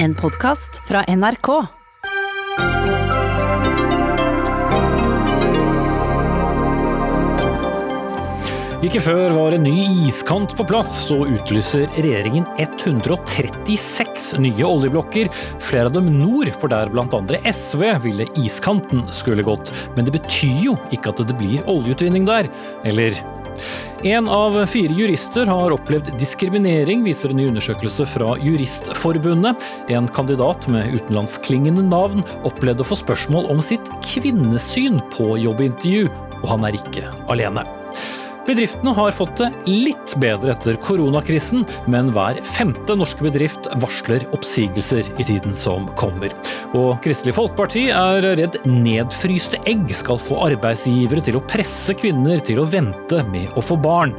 En podkast fra NRK. Ikke før var en ny iskant på plass, så utlyser regjeringen 136 nye oljeblokker, flere av dem nord, for der andre SV ville iskanten skulle gått. Men det betyr jo ikke at det blir oljeutvinning der, eller? En av fire jurister har opplevd diskriminering, viser en ny undersøkelse fra Juristforbundet. En kandidat med utenlandsklingende navn opplevde å få spørsmål om sitt kvinnesyn på jobbintervju, og han er ikke alene. Bedriftene har fått det litt bedre etter koronakrisen, men hver femte norske bedrift varsler oppsigelser i tiden som kommer. Og Kristelig Folkeparti er redd nedfryste egg skal få arbeidsgivere til å presse kvinner til å vente med å få barn.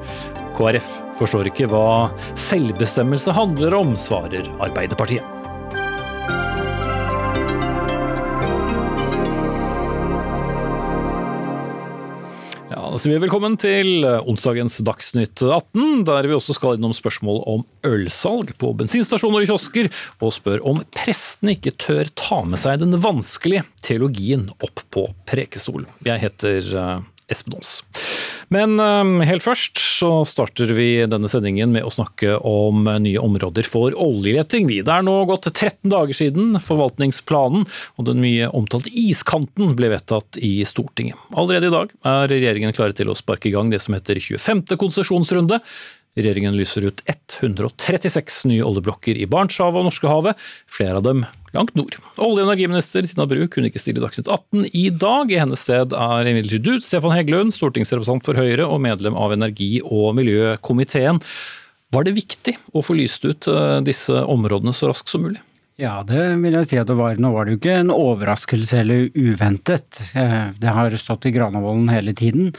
KrF forstår ikke hva selvbestemmelse handler om, svarer Arbeiderpartiet. Sier vi velkommen til onsdagens Dagsnytt 18, der vi også skal innom spørsmål om ølsalg på bensinstasjoner og kiosker, og spør om prestene ikke tør ta med seg den vanskelige teologien opp på prekestolen. Jeg heter eh, Espen Aas. Men eh, helt først så starter vi denne sendingen med å snakke om nye områder for oljeleting. Det er nå gått 13 dager siden forvaltningsplanen og den mye omtalte iskanten ble vedtatt i Stortinget. Allerede i dag er regjeringen klare til å sparke i gang det som heter 25. konsesjonsrunde. Regjeringen lyser ut 136 nye oljeblokker i Barentshavet og Norskehavet, flere av dem langt nord. Olje- og energiminister Tina Bru kunne ikke stille Dagsnytt 18 i dag. I hennes sted er imidlertid du, Stefan Heggelund, stortingsrepresentant for Høyre og medlem av energi- og miljøkomiteen. Var det viktig å få lyst ut eh, disse områdene så raskt som mulig? Ja, det vil jeg si at det var. Nå var det jo ikke en overraskelse eller uventet. Eh, det har stått i Granavolden hele tiden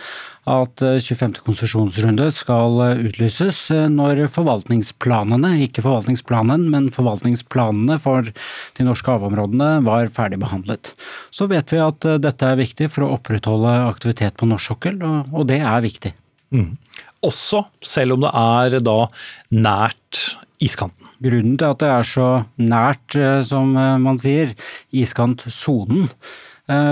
at 25. Eh, konsesjonsrunde skal eh, utlyses når forvaltningsplanene, ikke forvaltningsplanen, men forvaltningsplanene for de norske havområdene var ferdigbehandlet. Så vet vi at dette er viktig for å opprettholde aktivitet på norsk sokkel, og det er viktig. Mm. Også selv om det er da nært iskanten. Grunnen til at det er så nært, eh, som eh, man sier, iskantsonen,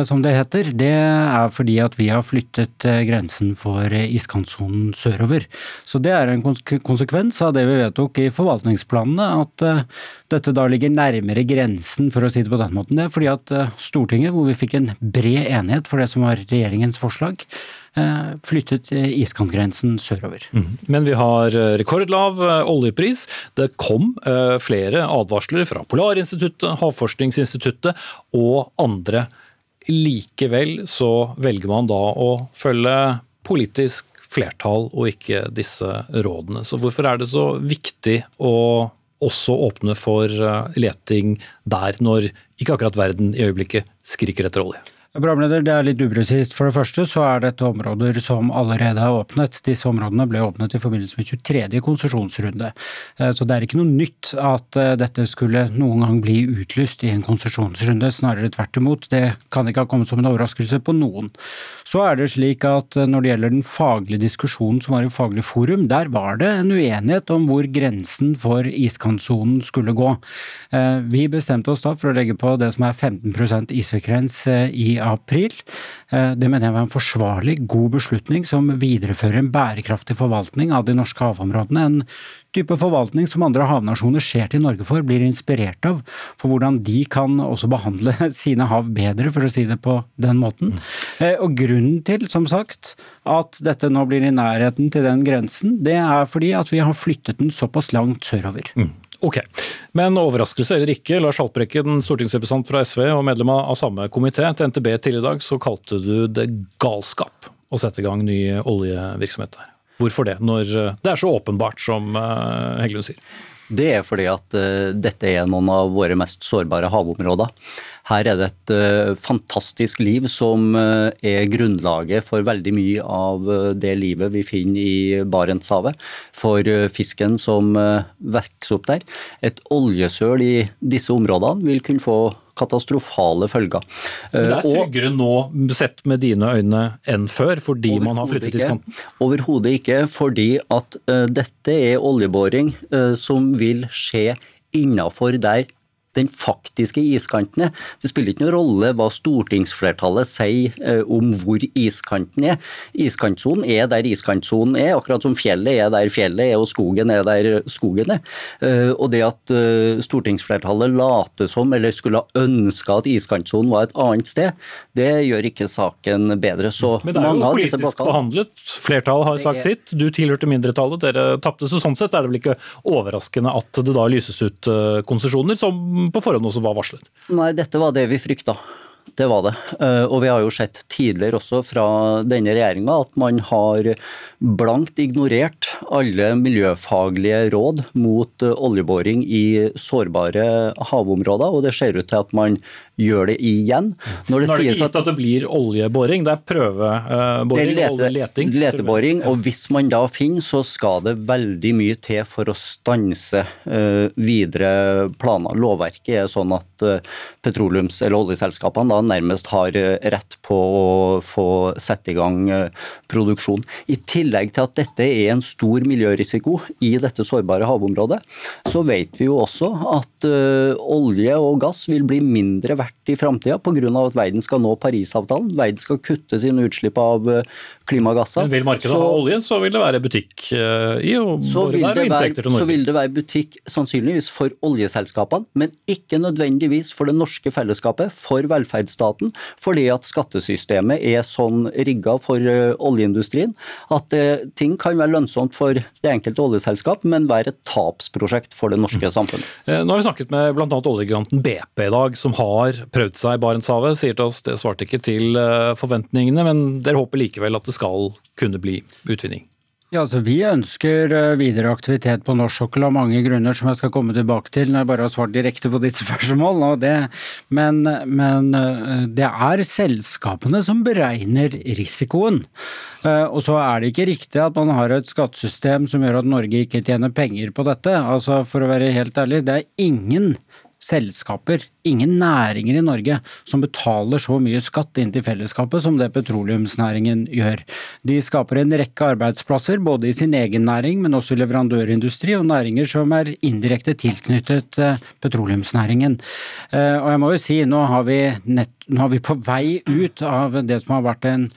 som det heter, det er fordi at vi har flyttet grensen for iskantsonen sørover. Så det er en konsekvens av det vi vedtok i forvaltningsplanene, at dette da ligger nærmere grensen, for å si det på den måten. Det er fordi at Stortinget, hvor vi fikk en bred enighet for det som var regjeringens forslag, Eh, flyttet eh, iskantgrensen sørover. Mm. Men vi har eh, rekordlav oljepris. Det kom flere advarsler fra Polarinstituttet, Havforskningsinstituttet og andre. Likevel så velger man da å følge politisk flertall og ikke disse rådene. Så hvorfor er det så viktig å også åpne for leting der, når ikke akkurat verden i øyeblikket skriker etter olje? Programleder, det er litt upresist. For det første så er dette områder som allerede er åpnet. Disse områdene ble åpnet i forbindelse med 23. konsesjonsrunde. Eh, så det er ikke noe nytt at eh, dette skulle noen gang bli utlyst i en konsesjonsrunde. Snarere tvert imot. Det kan ikke ha kommet som en overraskelse på noen. Så er det slik at eh, når det gjelder den faglige diskusjonen som var i Faglig forum, der var det en uenighet om hvor grensen for iskantsonen skulle gå. Vi bestemte oss da for å legge på det som er 15% isfrekvens i april. Eh, det mener jeg var en forsvarlig, god beslutning som viderefører en bærekraftig forvaltning av de norske havområdene. En type forvaltning som andre havnasjoner ser til Norge for, blir inspirert av. For hvordan de kan også behandle sine hav bedre, for å si det på den måten. Mm. Og grunnen til, som sagt, at dette nå blir i nærheten til den grensen, det er fordi at vi har flyttet den såpass langt sørover. Mm. Ok, Men overraskelse eller ikke, Lars Haltbrekken, stortingsrepresentant fra SV og medlem av samme komité. Til NTB tidligere i dag så kalte du det galskap å sette i gang ny oljevirksomhet der. Hvorfor det, når det er så åpenbart som eh, Heggelund sier? Det er fordi at uh, dette er noen av våre mest sårbare havområder. Her er det et uh, fantastisk liv som uh, er grunnlaget for veldig mye av det livet vi finner i Barentshavet. For fisken som vokser opp der. Et oljesøl i disse områdene vil kunne få katastrofale følger. Men det er eh, tryggere nå, sett med dine øyne, enn før, fordi man har flyttet iskanten? Overhodet ikke, fordi at uh, dette er oljeboring uh, som vil skje innafor der den faktiske iskanten er. Det spiller ikke noen rolle hva stortingsflertallet sier eh, om hvor iskanten er. Iskantsonen er der iskantsonen er, akkurat som fjellet er der fjellet er og skogen er der skogen er. Eh, og det at eh, stortingsflertallet later som, eller skulle ha ønska at iskantsonen var et annet sted, det gjør ikke saken bedre. Så Men det er jo politisk blokkene, behandlet. Flertallet har sagt er... sitt. Du tilhørte mindretallet, dere tapte. Så sånn sett er det vel ikke overraskende at det da lyses ut konsesjoner, som på forhånd også var varslet? Nei, dette var det vi frykta. Det var det. Eh, og vi har jo sett tidligere også fra denne regjeringa at man har blankt ignorert alle miljøfaglige råd mot eh, oljeboring i sårbare havområder, og det ser ut til at man gjør det igjen. Når det Nå er det ikke gitt at, at det blir oljeboring, det er prøveboring lete, og leting? Leteboring, og hvis man da finner, så skal det veldig mye til for å stanse uh, videre planer. Lovverket er sånn at uh, petroleums- eller oljeselskapene da nærmest har rett på å få sette i gang uh, produksjon. I tillegg til at dette er en stor miljørisiko i dette sårbare havområdet, så vet vi jo også at olje og gass vil bli mindre verdt verdt i framtida pga. at verden skal nå Parisavtalen. Verden skal kutte sine utslipp av eh, klimagasser. Men Vil markedet så, ha olje, så vil det være butikk eh, i, og så vil, være inntekter til Norge. Så vil det være butikk sannsynligvis for oljeselskapene, men ikke nødvendigvis for det norske fellesskapet, for velferdsstaten, fordi at skattesystemet er sånn rigga for eh, oljeindustrien at ting kan være lønnsomt for det enkelte oljeselskap, men være et tapsprosjekt for det norske samfunnet. Nå har vi snakket med bl.a. oljegiganten BP i dag, som har prøvd seg i Barentshavet. Sier til oss det svarte ikke til eh, forventningene, men dere håper likevel at det skal kunne bli utvinning? Ja, altså Vi ønsker eh, videre aktivitet på norsk sokkel av mange grunner som jeg skal komme tilbake til når jeg bare har svart direkte på ditt spørsmål. Det, men, men, eh, det er selskapene som beregner risikoen. Og så er det ikke riktig at man har et skattesystem som gjør at Norge ikke tjener penger på dette. Altså For å være helt ærlig, det er ingen selskaper, ingen næringer i Norge, som betaler så mye skatt inn til fellesskapet som det petroleumsnæringen gjør. De skaper en rekke arbeidsplasser, både i sin egen næring, men også i leverandørindustri og næringer som er indirekte tilknyttet eh, petroleumsnæringen. Eh, og jeg må jo si, nå har vi, nett, nå har vi på vei ut av det som har vært en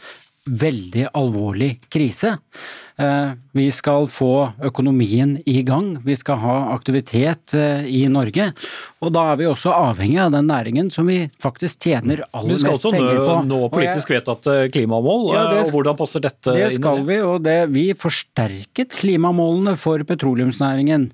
veldig alvorlig krise. Eh, vi skal få økonomien i gang, vi skal ha aktivitet eh, i Norge. Og da er vi også avhengig av den næringen som vi faktisk tjener aller mest penger på. Vi skal også nå, politisk vedtatte klimamål, ja, det, og hvordan passer dette inn det? skal skal vi, og det, vi forsterket klimamålene for petroleumsnæringen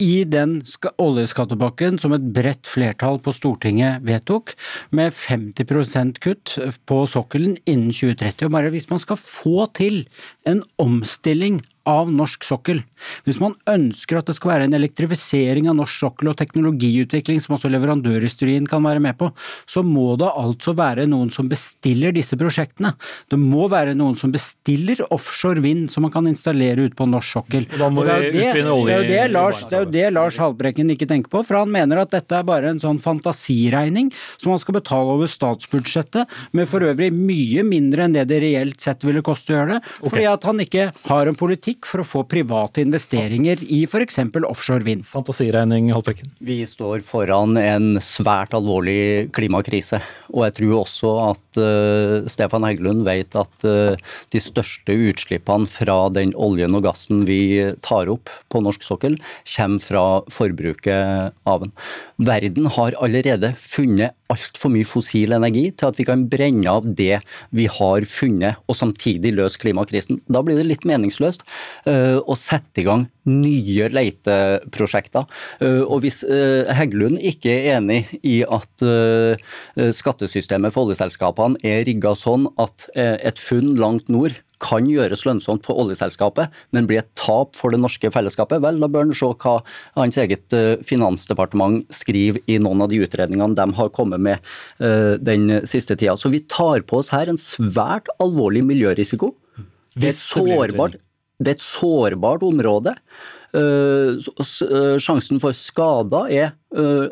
i den oljeskattepakken som et bredt flertall på Stortinget vedtok, med 50% kutt på sokkelen innen 2030. Og bare hvis man skal få til en omstilling av norsk sokkel. Hvis man ønsker at det skal være en elektrifisering av norsk sokkel og teknologiutvikling som også leverandørindustrien kan være med på, så må det altså være noen som bestiller disse prosjektene. Det må være noen som bestiller offshore vind som man kan installere ut på norsk sokkel. Da må det, er det, Lars, det er jo det Lars Haltbrekken ikke tenker på, for han mener at dette er bare en sånn fantasiregning som man skal betale over statsbudsjettet, med for øvrig mye mindre enn det det reelt sett ville koste å gjøre det, fordi at han ikke har en politikk politikk for å få private investeringer i f.eks. offshore vind. Fantasiregning, Haltbrekken. Vi står foran en svært alvorlig klimakrise. Og jeg tror også at uh, Stefan Heggelund vet at uh, de største utslippene fra den oljen og gassen vi tar opp på norsk sokkel, kommer fra forbruket av den. Verden har allerede funnet altfor mye fossil energi til at vi kan brenne av det vi har funnet, og samtidig løse klimakrisen. Da blir det litt meningsløst uh, å sette i gang nye leiteprosjekter. Uh, og hvis uh, Heggelund ikke er enig i at skattesystemet for oljeselskapene er rigga sånn at et funn langt nord kan gjøres lønnsomt for oljeselskapet, men blir et tap for det norske fellesskapet, vel, da bør en se hva hans eget eh, finansdepartement skriver i noen av de utredningene de har kommet med uh, den siste tida. Så vi tar på oss her en svært alvorlig miljørisiko. Det er, sårbart, det er et sårbart område. Uh, sjansen for skader er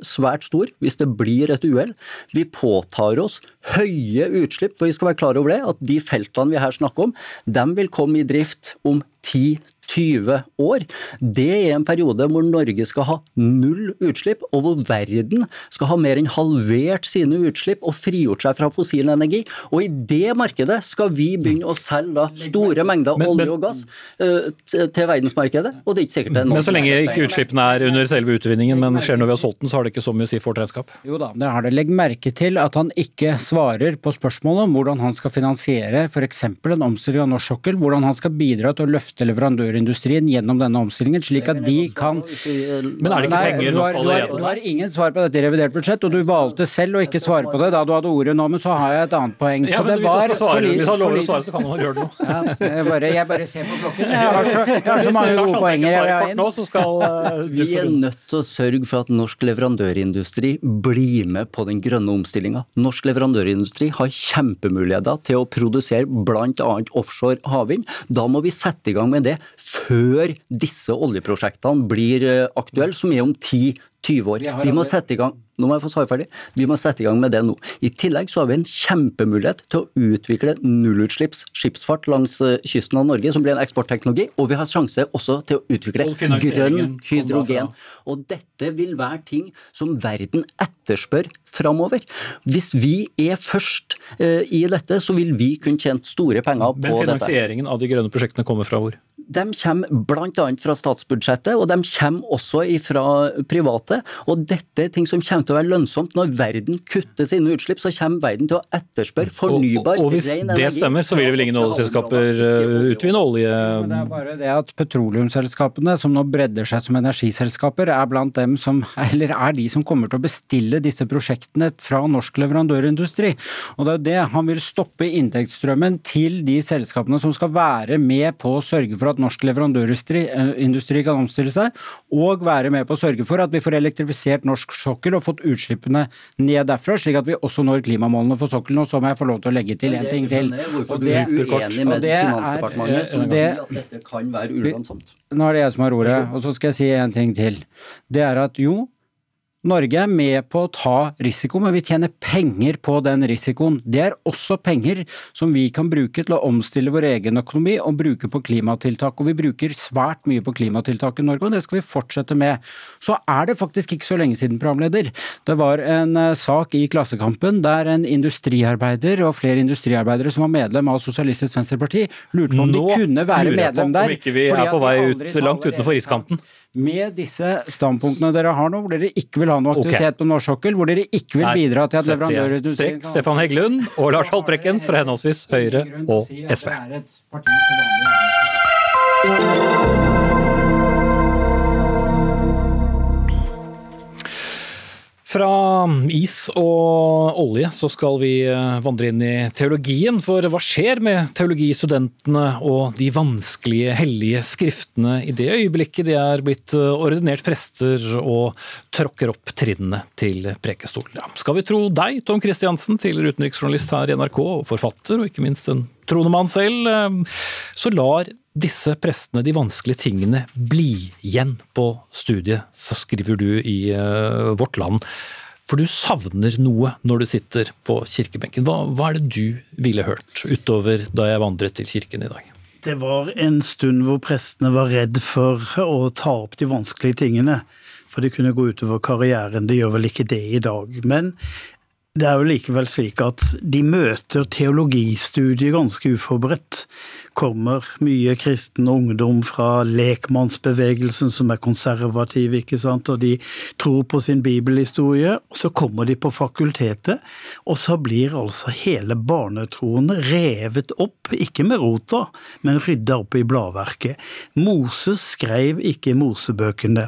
svært stor hvis det blir et uhell. Vi påtar oss høye utslipp, og vi skal være klar over det, at de feltene vi her snakker om, de vil komme i drift om 10 20 år. Det er en periode hvor Norge skal ha null utslipp, og hvor verden skal ha mer enn halvert sine utslipp og frigjort seg fra fossil energi. Og i det markedet skal vi begynne å selge store mengder men, olje og gass uh, til verdensmarkedet. Og det er ikke sikkert det er noen Men så lenge ikke utslippene er under selve utvinningen, men skjer når vi har solgt den, så har det ikke så mye å si for vårt regnskap? Jo da, det har det. Legg merke til at han ikke svarer på spørsmålet om hvordan han skal finansiere f.eks. en omstilling av norsk sokkel, hvordan han skal bidra til å løfte leverandørindustrien gjennom denne omstillingen, slik at de kan Men er det ikke penger nok allerede? Du har ingen svar på dette i revidert budsjett, og du valgte selv å ikke svare på det da du hadde ordet nå, men så har jeg et annet poeng. Ja, men hvis svare, hvis han lover å svare, så kan han gjøre det nå. Ja, jeg, bare, jeg bare ser på klokken. Jeg har så, jeg har så mange gode skal, uh, Vi er nødt til å sørge for at norsk leverandørindustri blir med på den grønne omstillinga. Norsk leverandørindustri har kjempemuligheter til å produsere bl.a. offshore havvind. Da må vi sette i gang med det før disse oljeprosjektene blir eh, aktuelle, som er om 10-20 år. Vi må sette i gang nå må jeg få svare ferdig. Vi må sette i gang med det nå. I tillegg så har vi en kjempemulighet til å utvikle nullutslipps skipsfart langs eh, kysten av Norge, som blir en eksportteknologi. Og vi har sjanse også til å utvikle grønn hydrogen. Og dette vil være ting som verden etterspør framover. Hvis vi er først uh, i dette, så vil vi kunne tjent store penger på dette. Men finansieringen av de grønne prosjektene kommer fra hvor? De kommer bl.a. fra statsbudsjettet, og de kommer også fra private. Og dette er ting som kommer til å være lønnsomt. Når verden kutter sine utslipp, så kommer verden til å etterspørre fornybar, og, og, og hvis det stemmer, så vil vel ingen oljeselskaper uh, utvinne olje? Det er bare det at petroleumsselskapene, som nå bredder seg som energiselskaper, er blant dem som, eller er de som kommer til å bestille disse prosjektene fra norsk leverandørindustri. Og det er jo det han vil stoppe inntektsstrømmen til de selskapene som skal være med på å sørge for at at norsk leverandørindustri kan omstille seg, og være med på å sørge for at vi får elektrifisert norsk sokkel og fått utslippene ned derfra, slik at vi også når klimamålene for sokkelen. Og så må jeg få lov til å legge til en ting til. Og det, er uenig med Finansdepartementet, som sier at dette kan være ulønnsomt. Nå er det jeg som har ordet, og så skal jeg si en ting til. Det er at jo, Norge er med på å ta risiko, men vi tjener penger på den risikoen. Det er også penger som vi kan bruke til å omstille vår egen økonomi og bruke på klimatiltak. Og vi bruker svært mye på klimatiltak i Norge, og det skal vi fortsette med. Så er det faktisk ikke så lenge siden, programleder. Det var en uh, sak i Klassekampen der en industriarbeider og flere industriarbeidere som var medlem av Sosialistisk Venstreparti, lurte på om Nå de kunne være medlem der. Nå lurer jeg på om ikke vi er på vei ut langt utenfor iskanten. Med disse standpunktene dere har nå, hvor dere ikke vil ha noe aktivitet okay. på norsk sokkel, hvor dere ikke vil bidra til at leverandørindustrien Stefan Heggelund og Lars Haltbrekken fra henholdsvis Høyre og SV. Fra is og olje så skal vi eh, vandre inn i teologien, for hva skjer med teologistudentene og de vanskelige, hellige skriftene i det øyeblikket de er blitt eh, ordinert prester og tråkker opp trinnene til prekestol? Ja, skal vi tro deg, Tom Kristiansen, tidligere utenriksjournalist her i NRK, og forfatter, og ikke minst en troende mann selv, eh, så lar disse prestene de vanskelige tingene bli igjen på studiet, så skriver du i uh, Vårt Land. For du savner noe når du sitter på kirkebenken. Hva, hva er det du ville hørt utover da jeg vandret til kirken i dag? Det var en stund hvor prestene var redd for å ta opp de vanskelige tingene. For det kunne gå utover karrieren. Det gjør vel ikke det i dag. Men det er jo likevel slik at de møter teologistudiet ganske uforberedt kommer mye kristen ungdom fra lekmannsbevegelsen som er konservativ, ikke sant, og de tror på sin bibelhistorie. og Så kommer de på fakultetet, og så blir altså hele barnetroen revet opp, ikke med rota, men rydda opp i bladverket. Moses skrev ikke Mosebøkene.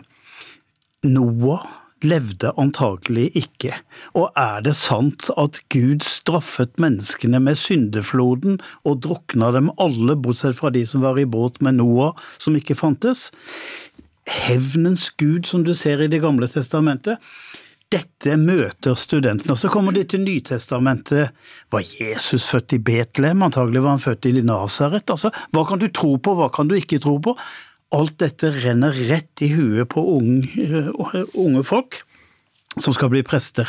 Noah levde antagelig ikke. Og er det sant at Gud straffet menneskene med syndefloden og drukna dem alle, bortsett fra de som var i båt med Noah, som ikke fantes? Hevnens gud, som du ser i Det gamle testamentet. Dette møter studentene. og Så kommer de til Nytestamentet. Var Jesus født i Betlehem? Antagelig var han født i Nasaret. Altså, hva kan du tro på, hva kan du ikke tro på? Alt dette renner rett i huet på unge, unge folk. som skal bli prester.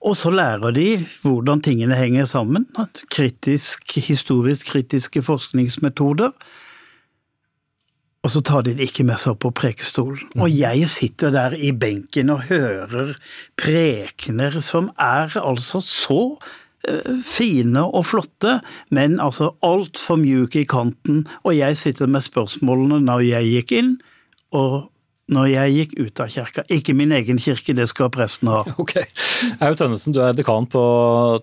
Og så lærer de hvordan tingene henger sammen. Kritisk, historisk kritiske forskningsmetoder. Og så tar de det ikke med seg opp på prekestolen. Og jeg sitter der i benken og hører prekener som er altså så eh, fine og flotte, men altså altfor mjuke i kanten. Og jeg sitter med spørsmålene når jeg gikk inn, og når jeg gikk ut av kirka. Ikke min egen kirke, det skal presten ha. Ok. Aud Tønnesen, du er dekan på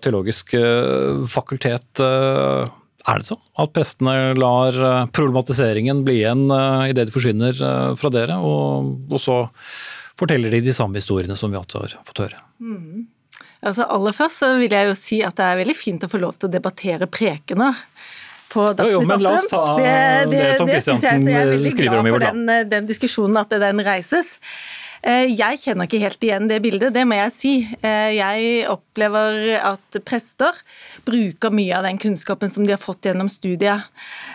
Teologisk eh, fakultet. Eh, er det sånn at prestene lar eh, problematiseringen bli igjen idet de forsvinner fra dere, og, og, så forteller de de samme historiene som vi alltid har fått høre? Mm. Altså Aller først så vil jeg jo si at det er veldig fint å få lov til å debattere prekener på jo, jo, men la oss ta det, det, det Tom Kristiansen skriver om i vårt land. Den, den diskusjonen at den reises. Eh, jeg kjenner ikke helt igjen det bildet, det må jeg si. Eh, jeg opplever at prester bruker mye av den kunnskapen som de har fått gjennom studiet.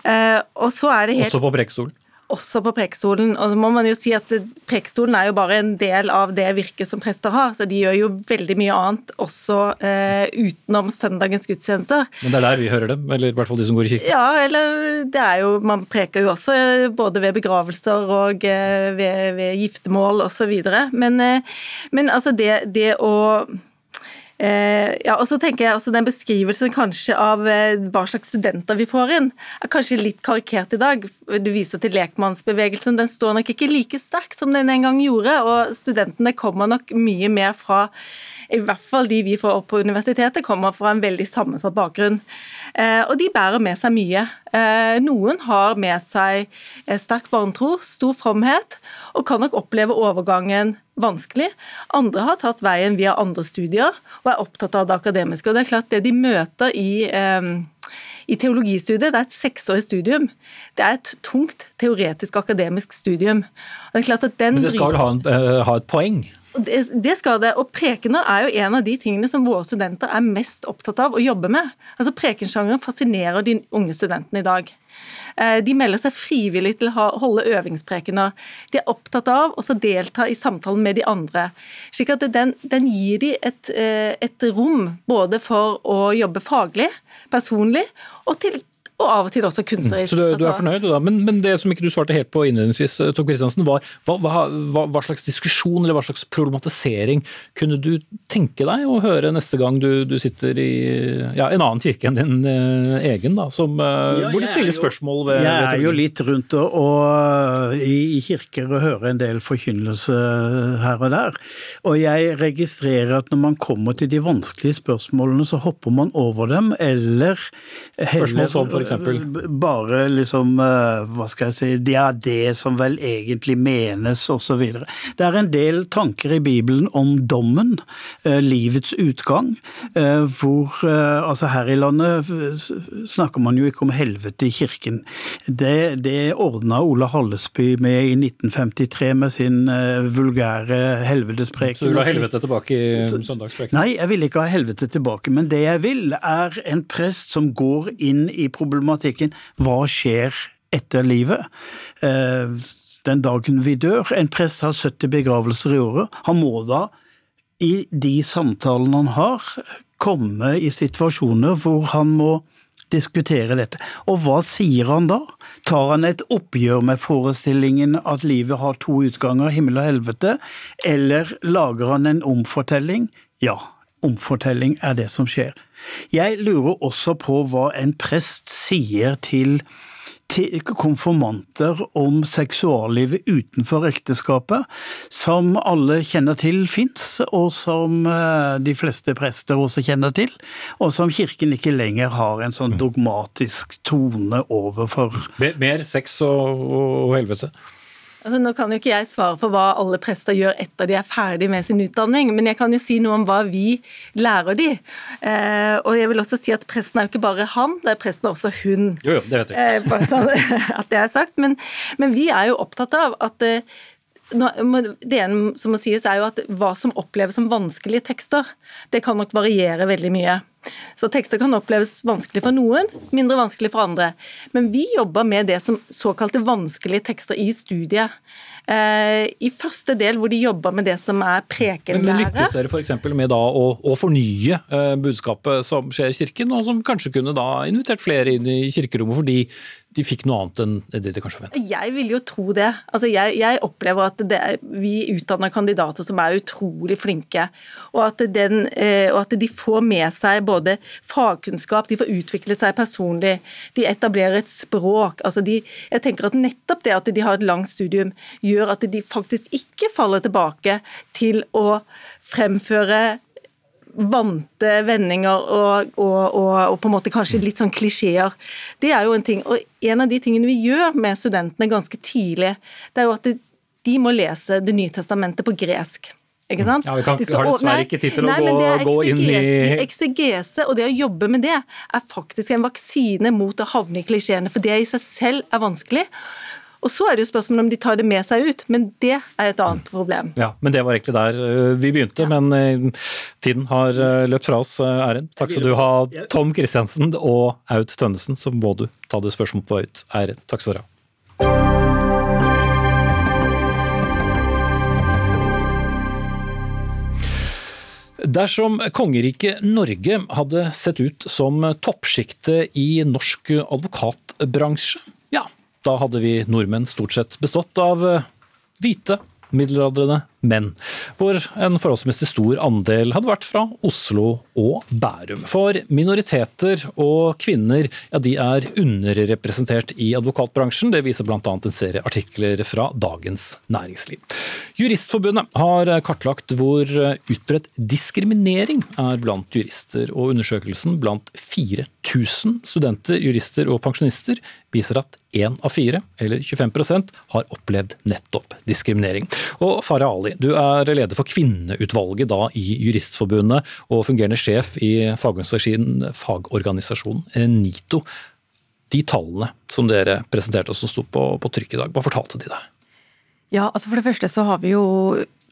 Eh, og så er det helt... Også på prekestolen? Også på Prekestolen. Og så må man jo si at Prekestolen er jo bare en del av det virket som prester har, så de gjør jo veldig mye annet også eh, utenom søndagens gudstjenester. Men det er der vi hører dem, eller i hvert fall de som går i kirken? Ja, eller det er jo Man preker jo også eh, både ved begravelser og eh, ved, ved giftermål osv. Men, eh, men altså det, det å ja, og så tenker jeg også Den beskrivelsen kanskje av eh, hva slags studenter vi får inn, er kanskje litt karikert i dag. Du viser til lekmannsbevegelsen. Den står nok ikke like sterkt som den en gang gjorde. og Studentene kommer nok mye mer fra i hvert fall de vi får opp på universitetet, kommer fra en veldig sammensatt bakgrunn. Eh, og de bærer med seg mye. Noen har med seg sterk barnetro, stor fromhet, og kan nok oppleve overgangen vanskelig. Andre har tatt veien via andre studier og er opptatt av det akademiske. Og det er klart Det de møter i, eh, i teologistudiet, det er et seksårig studium. Det er et tungt teoretisk akademisk studium. Det Men det skal vel ha, ha et poeng? Det, skal det. Og prekener er jo en av de tingene som våre studenter er mest opptatt av å jobbe med. Altså Prekensjangeren fascinerer de unge studentene i dag. Eh, de melder seg frivillig til å holde øvingsprekener. De er opptatt av å delta i samtalen med de andre. slik at den, den gir de et, eh, et rom både for å jobbe faglig, personlig, og til og av og til også kunstnerisk. Så du, du er altså- fornøyd, da. Men, men, det som ikke du svarte helt på innledningsvis, eh, Tom Kristiansen, var hva, hva, hva, slags diskusjon eller hva slags problematisering kunne du tenke deg å høre neste gang du, du sitter i ja, en annen kirke enn din eh, egen, da, som, eh, ja, hvor de stiller spørsmål ved Jeg er jo litt rundt og, og i, i, kirker og hører en del forkynnelse her og der. Og jeg registrerer at når man kommer til de vanskelige spørsmålene, så hopper man over dem, eller heller Spørsmål som for bare liksom eh, Hva skal jeg si Det er det som vel egentlig menes, osv. Det er en del tanker i Bibelen om dommen, eh, livets utgang, eh, hvor Altså, her i landet snakker man jo ikke om helvete i kirken. Det, det ordna Ola Hallesby med i 1953 med sin vulgære helvetespreken. Så du vil ha helvete tilbake i søndagspreken? Nei, jeg vil ikke ha helvete tilbake, men det jeg vil, er en prest som går inn i problemet problematikken hva skjer etter livet? Eh, den dagen vi dør. En prest har 70 begravelser i året. Han må da, i de samtalene han har, komme i situasjoner hvor han må diskutere dette. Og hva sier han da? Tar han et oppgjør med forestillingen at livet har to utganger, himmel og helvete, eller lager han en omfortelling? Ja, omfortelling er det som skjer. Jeg lurer også på hva en prest sier til konfirmanter om seksuallivet utenfor ekteskapet, som alle kjenner til fins, og som eh, de fleste prester også kjenner til, og som kirken ikke lenger har en sånn dogmatisk tone overfor. Mer sex og, og helvete? Altså, nå kan jo ikke jeg svare for hva alle prester gjør etter de er ferdig med sin utdanning, men jeg kan jo si noe om hva vi lærer de. Eh, og jeg vil også si at presten er jo ikke bare han, det er presten også hun. Jo, jo, det vet jeg. Eh, bare sånn at det er sagt. Men, men, vi er jo opptatt av at eh, det ene som må sies er jo at Hva som oppleves som vanskelige tekster, det kan nok variere veldig mye. Så tekster kan oppleves vanskelig for noen, mindre vanskelig for andre. Men vi jobber med det som såkalte vanskelige tekster i studiet. Eh, I første del hvor de jobber med det som er prekenlære. Men lykkes dere f.eks. med da å, å fornye eh, budskapet som skjer i kirken, og som kanskje kunne da invitert flere inn i kirkerommet fordi de fikk noe annet enn det de kanskje forventet? Jeg vil jo tro det. Altså jeg, jeg opplever at det, vi utdanner kandidater som er utrolig flinke. Og at, den, eh, og at, de får med seg både fagkunnskap, de får utviklet seg personlig, de etablerer et språk. Altså de, jeg tenker at Nettopp det at de har et langt studium, gjør at de faktisk ikke faller tilbake til å fremføre vante vendinger og, og, og, og, på en måte kanskje litt sånn klisjeer. Det er jo en ting. Og en av de tingene vi gjør med studentene ganske tidlig, det er jo at de må lese Det nye testamentet på gresk. Ikke sant? Ja, Vi kan, skal, har dessverre ikke tid til å gå, gå, inn i Eksegese og det å jobbe med det er faktisk en vaksine mot å havne i klisjeene, for det i seg selv er vanskelig. Og Så er det jo spørsmålet om de tar det med seg ut, men det er et annet problem. Ja, men Det var egentlig der øh, vi begynte, ja. men øh, tiden har øh, løpt fra oss, Eirin. Takk skal du ha, Tom Kristiansen og Aud Tønnesen. Så må du ta det spørsmålet på høyt. Eirin. Takk skal dere ha. Dersom kongeriket Norge hadde sett ut som toppsjiktet i norsk advokatbransje, ja, da hadde vi nordmenn stort sett bestått av eh, hvite, middelaldrende menn, hvor en forholdsmessig stor andel hadde vært fra Oslo og Bærum. For minoriteter og kvinner ja, de er underrepresentert i advokatbransjen. Det viser bl.a. en serie artikler fra Dagens Næringsliv. Juristforbundet har kartlagt hvor utbredt diskriminering er blant jurister, og undersøkelsen blant 4000 studenter, jurister og pensjonister viser at én av fire, eller 25% har opplevd nettopp diskriminering. Og Farah Ali, du er leder for kvinneutvalget da i Juristforbundet og fungerende sjef i fagorganisasjonen, fagorganisasjonen NITO. De tallene som dere presenterte og som sto på, på trykk i dag, hva fortalte de deg? Ja, altså For det første så har vi jo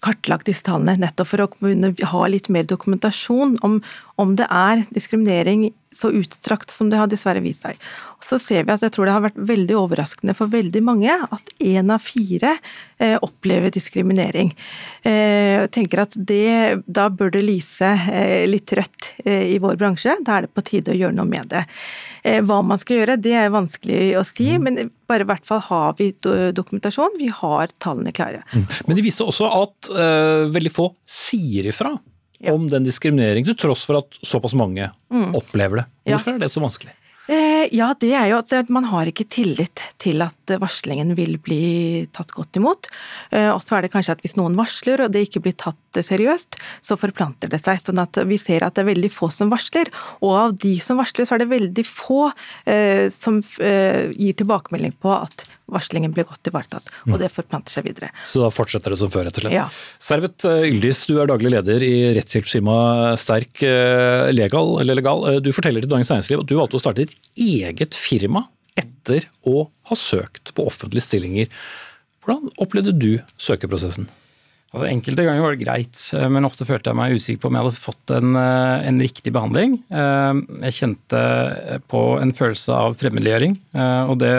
kartlagt disse tallene nettopp for å kunne ha litt mer dokumentasjon om, om det er diskriminering så utstrakt som det har dessverre vist seg. Og så ser vi at jeg tror det har vært veldig overraskende for veldig mange at én av fire eh, opplever diskriminering. Eh, jeg tenker at det, Da bør det lyse eh, litt rødt eh, i vår bransje. Da er det på tide å gjøre noe med det. Eh, hva man skal gjøre, det er vanskelig å si, mm. men bare i hvert fall har vi dokumentasjon. Vi har tallene klare. Mm. Men det viser også at uh, veldig få sier ifra ja. om den diskrimineringen, til tross for at såpass mange mm. opplever det. Hvorfor ja. er det så vanskelig? Eh, ja, det er jo at man har ikke tillit til at varslingen vil bli tatt godt imot. Eh, og så er det kanskje at hvis noen varsler og det ikke blir tatt seriøst, så forplanter det seg. sånn at vi ser at det er veldig få som varsler. Og av de som varsler, så er det veldig få eh, som gir tilbakemelding på at varslingen ble godt ivaretatt. Og mm. det forplanter seg videre. Så da fortsetter det som før, rett og slett. Ja. Servet eh, Yldis, du er daglig leder i rettshjelpsfirmaet Sterk eh, Legal, eller Legal. Eh, du forteller til Dagens Næringsliv at du valgte å starte ditt eget firma etter å ha søkt på offentlige stillinger. Hvordan opplevde du søkeprosessen? Altså, enkelte ganger var det greit, men ofte følte jeg meg usikker på om jeg hadde fått en, en riktig behandling. Jeg kjente på en følelse av fremmedliggjøring, og det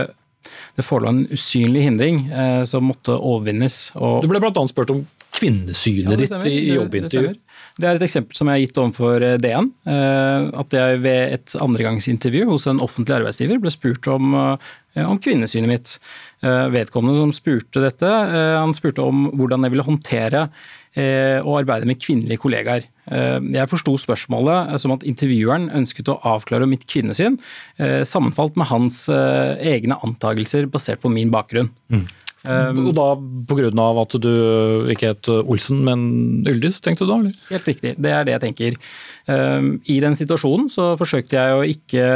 det forelå en usynlig hindring eh, som måtte overvinnes. Og, du ble bl.a. spurt om kvinnesynet ja, ditt i jobbintervju. Det, er et eksempel som jeg har gitt overfor eh, DN. Eh, at jeg ved et andregangsintervju hos en offentlig arbeidsgiver ble spurt om, eh, om kvinnesynet mitt. Vedkommende som spurte dette, han spurte om hvordan jeg ville håndtere å arbeide med kvinnelige kollegaer. Jeg forsto spørsmålet som at intervjueren ønsket å avklare om mitt kvinnesyn sammenfalt med hans egne antagelser basert på min bakgrunn. Mm. Um, og da pga. at du ikke het Olsen, men Yldis, tenkte du da? Eller? Helt riktig, det er det jeg tenker. Um, I den situasjonen så forsøkte jeg å ikke,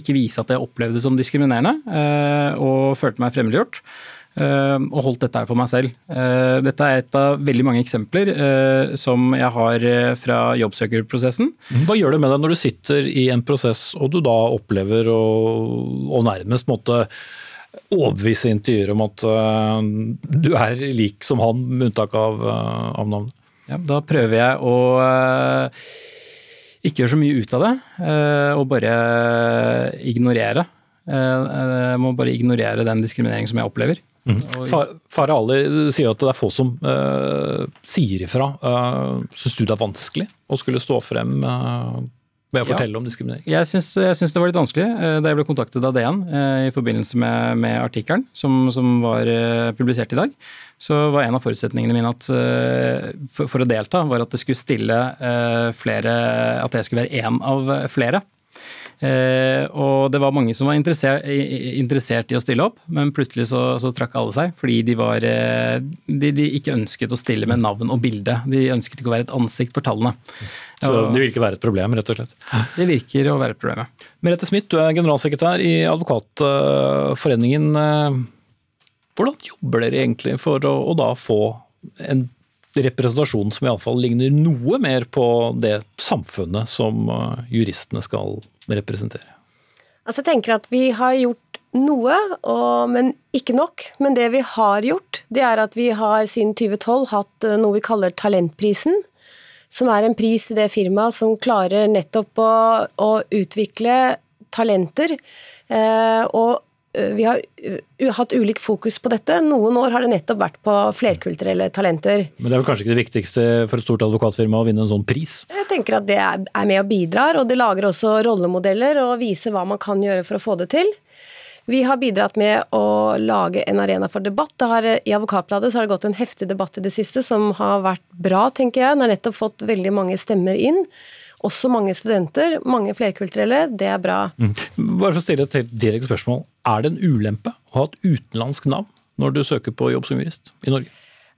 ikke vise at jeg opplevde det som diskriminerende, uh, og følte meg fremmedgjort. Eh, og holdt dette her for meg selv. Eh, dette er et av veldig mange eksempler eh, som jeg har fra jobbsøkerprosessen. Mhm. Hva gjør det med deg når du sitter i en prosess og du da opplever å nærmest måtte overbevise intervjuer om at du er lik som han, med unntak av, av navnet? Ja, da prøver jeg å ikke gjøre så mye ut av det, og bare ignorere. Jeg må bare ignorere den diskrimineringen som jeg opplever. Mm. Farah Ali sier at det er få som uh, sier ifra. Uh, Syns du det er vanskelig å skulle stå frem uh, ved å fortelle ja. om diskriminering? Jeg syns, det var litt vanskelig da jeg ble kontaktet av DN i forbindelse med, med artikkelen som, som, var publisert i dag. Så var en av forutsetningene mine at, for, for, å delta, var at det skulle stille flere At jeg skulle være én av flere. Eh, og det var mange som var interessert, interessert, i å stille opp, men plutselig så, så trakk alle seg. Fordi de, var, eh, de, de, ikke ønsket å stille med navn og bilde. De ønsket ikke å være et ansikt for tallene. Så det vil ikke være et problem, rett og slett? Det virker å være et problem, ja. Merete Smith, du er generalsekretær i Advokatforeningen. Hvordan jobber dere egentlig for å, å da få en representasjon som iallfall ligner noe mer på det samfunnet som eh, juristene skal representere? Altså jeg tenker at vi har gjort noe, og, men ikke nok. Men det vi har gjort, det er at vi har siden 2012 hatt eh, noe vi kaller Talentprisen. Som er en pris til det firmaet som klarer nettopp å, å utvikle talenter. Eh, og vi har eh, hatt ulik fokus på dette. Noen år har det nettopp vært på flerkulturelle talenter. Men det er vel kanskje ikke det viktigste for et stort advokatfirma å vinne en sånn pris? Jeg tenker at det er med og bidrar, og det lager også rollemodeller og viser hva man kan gjøre for å få det til. Vi har bidratt med å lage en arena for debatt. Har, I Advokatbladet har det gått en heftig debatt i det siste som har vært bra, tenker jeg. Den har nettopp fått veldig mange stemmer inn også mange studenter, mange flerkulturelle. Det er bra. Mm. Bare for å stille et helt direkte spørsmål. Er det en ulempe å ha et utenlandsk navn når du søker på jobb som jurist i Norge?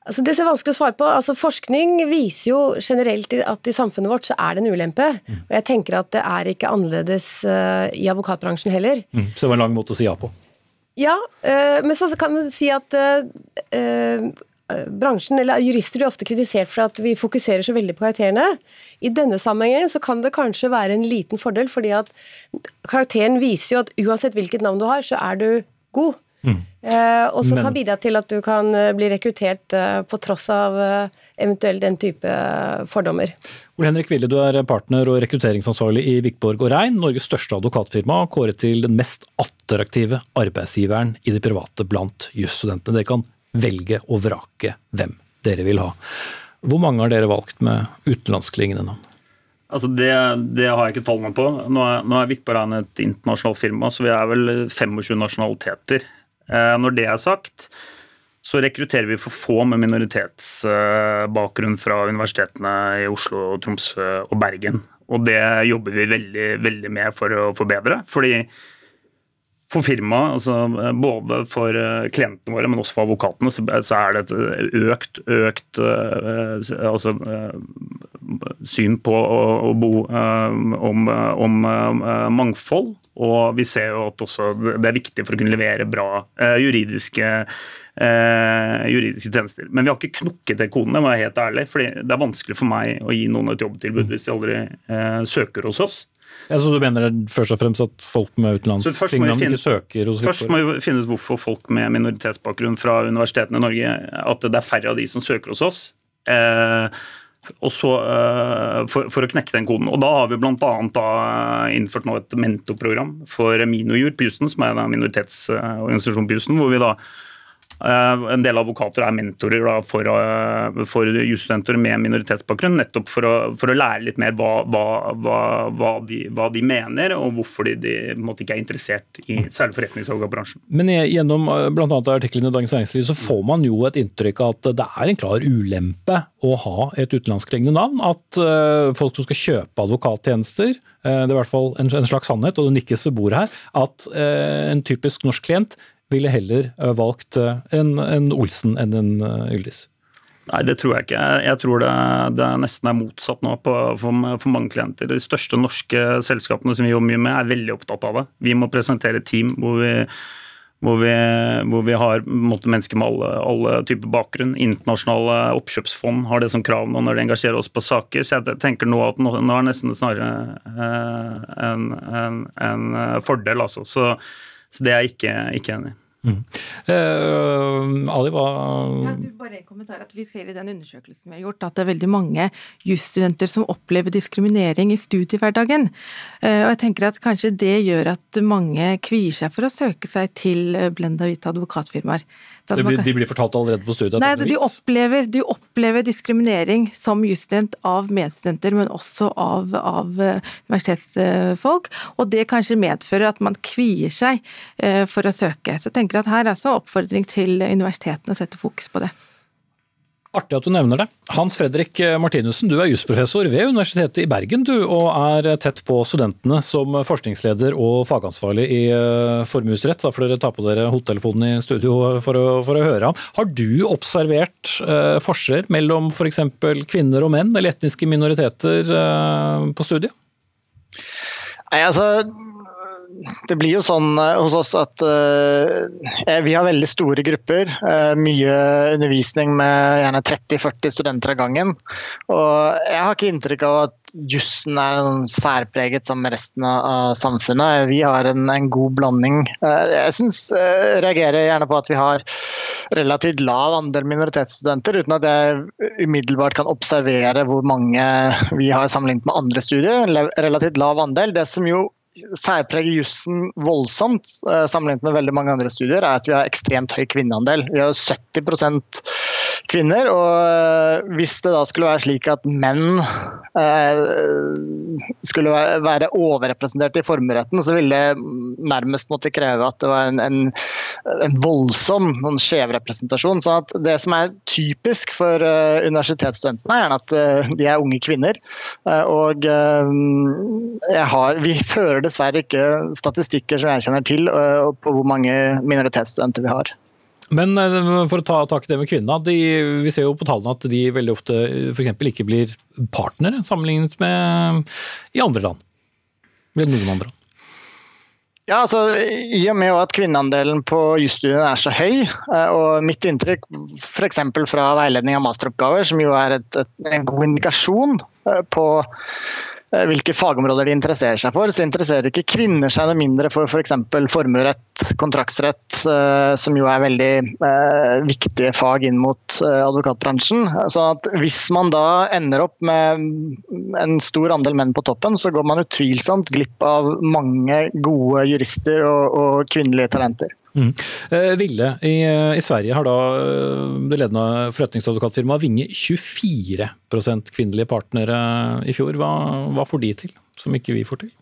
Altså, det er vanskelig å svare på. Altså, forskning viser jo generelt at i samfunnet vårt så er det en ulempe. Mm. Og jeg tenker at det er ikke annerledes uh, i advokatbransjen heller. Mm. Så det var en lang måte å si ja på? Ja, uh, men så kan man si at uh, bransjen, eller jurister blir ofte kritisert for at vi fokuserer så veldig på karakterene. I denne sammenhengen så kan det kanskje være en liten fordel, fordi at karakteren viser jo at uansett hvilket navn du har, så er du god. Mm. Eh, og som kan bidra til at du kan eh, bli rekruttert eh, på tross av eh, eventuelt den type fordommer. Ole Henrik Wille, du er partner og rekrutteringsansvarlig i Vikborg og Rein, Norges største advokatfirma, kåret til den mest attraktive arbeidsgiveren i det private blant jusstudentene. Dere kan velge og vrake hvem dere vil ha. Hvor mange har dere valgt med utenlandsklingende navn? Altså det, det, har jeg ikke tallene på. Nå er, nå er Vikborg et internasjonalt firma, så vi er vel 25 nasjonaliteter. Eh, når det er sagt, så rekrutterer vi for få med minoritetsbakgrunn fra universitetene i Oslo, Tromsø og Bergen. Og det jobber vi veldig, veldig med for å forbedre. fordi for firmaet, altså både for eh, klientene våre, men også for advokatene, så er det et økt, økt eh, altså, eh, syn på å bo om, om, mangfold. Og vi ser jo at det er viktig for å kunne levere bra juridiske, juridiske tjenester. Men vi har ikke knukket det kodene, må jeg være helt ærlig. For det er vanskelig for meg å gi noen et jobbtilbud hvis de aldri søker hos oss. Ja, så du mener først og fremst at folk med utenlandsklingende ikke søker hos Først må vi finne ut hvorfor folk med minoritetsbakgrunn fra universitetene i Norge At det er færre av de som søker hos oss. Eh, så, eh, for, for, å knekke den koden. Og Da har vi bl.a. innført nå et mentorprogram for Minojur på Houston, som er en minoritetsorganisasjon på Houston, hvor vi da Eh, en del advokater er mentorer da, for, eh, for jusstudenter med minoritetsbakgrunn, nettopp for å, for å, lære litt mer hva, hva, hva, de, hva de, mener, og hvorfor de, de måtte, ikke er interessert i særlig forretningsadvokatbransjen. Men gjennom eh, bl.a. artiklene i Dagens Næringsliv så får man jo et inntrykk av at det er en klar ulempe å ha et utenlandskklingende navn. At folk som skal kjøpe advokattjenester, det er i hvert fall en, slags sannhet, og det nikkes ved bordet her, at en typisk norsk klient ville heller eh, valgt eh, en, en Olsen enn en eh, Yldis? Nei, det tror jeg ikke. Jeg tror det, det nesten er motsatt nå på, for, for, mange klienter. De største norske selskapene som vi jobber mye med, er veldig opptatt av det. Vi må presentere team hvor vi, hvor vi, hvor vi har måte, mennesker med alle, alle, typer bakgrunn. Internasjonale oppkjøpsfond har det som krav nå når de engasjerer oss på saker. Så jeg tenker nå at nå, nå er det nesten snarere en, en, en, fordel, altså. Så, så det er jeg ikke, ikke enig i. Mm. Eh, Ali, hva ja, du, bare en kommentar at Vi ser i den undersøkelsen vi har gjort at det er veldig mange jusstudenter som opplever diskriminering i studiehverdagen. Eh, og jeg tenker at Kanskje det gjør at mange kvier seg for å søke seg til eh, blenda hvite advokatfirmaer. Så de, de blir fortalt allerede på studiet? Nei, de opplever, de opplever, diskriminering som jusstudent av medstudenter, men også av, av eh, universitetsfolk. Og det kanskje medfører at man kvier seg eh, for å søke. Så jeg tenker at her er altså oppfordring til universitetene å sette fokus på det. Artig at du nevner det. Hans Fredrik Martinussen, du er jusprofessor ved Universitetet i Bergen du, og er tett på studentene som forskningsleder og fagansvarlig i eh, formuesrett. Da får dere ta på dere hodetelefonen i studio for å, for å høre ham. Har du observert eh, forskjeller mellom f.eks. kvinner og menn eller etniske minoriteter eh, på studiet? Nei, altså det blir jo sånn eh, hos oss at uh, vi har veldig store grupper. Uh, mye undervisning med gjerne 30-40 studenter av gangen. Og jeg har ikke inntrykk av at jussen er en særpreget som resten av samfunnet. Vi har en, en god blanding. Uh, jeg synes, reagerer gjerne på at vi har relativt lav andel minoritetsstudenter, uten at jeg umiddelbart kan observere hvor mange vi har sammenlignet med andre studier. Relativt lav andel. Det som jo særpreger jussen voldsomt eh, sammenlignet med veldig mange andre studier, er at vi har ekstremt høy kvinneandel. Vi har 70 kvinner. Og eh, hvis det da skulle være slik at menn eh, skulle være overrepresentert i formueretten, så ville det nærmest måtte kreve at det var en, en, en voldsom noen skjevrepresentasjon. Så at det som er typisk for universitetsstudentene, er at de er unge kvinner. Og har, vi fører dessverre ikke statistikker som jeg kjenner til på hvor mange minoritetsstudenter vi har. Men øh, for å ta tak i det med kvinna, de, vi ser jo på tallene at de veldig ofte f.eks. ikke blir partnere sammenlignet med i andre land. Eller noen andre. Ja, altså, I og med at kvinneandelen på jusstudiene er så høy, øh, og mitt inntrykk f.eks. fra veiledning av masteroppgaver, som jo er et, et, en god indikasjon på Eh, hvilke fagområder de interesserer seg for, så interesserer ikke kvinner seg noe mindre for f.eks. For formuerett, kontraktsrett, eh, som jo er veldig eh, viktige fag inn mot eh, advokatbransjen. Så hvis man da ender opp med en stor andel menn på toppen, så går man utvilsomt glipp av mange gode jurister og, og kvinnelige talenter. Mm. Eh, Ville i, eh, i, Sverige har da eh, det ledende forretningsadvokatfirmaet Vinge 24% kvinnelige partnere i fjor. Hva, hva, får de til, som ikke vi får til?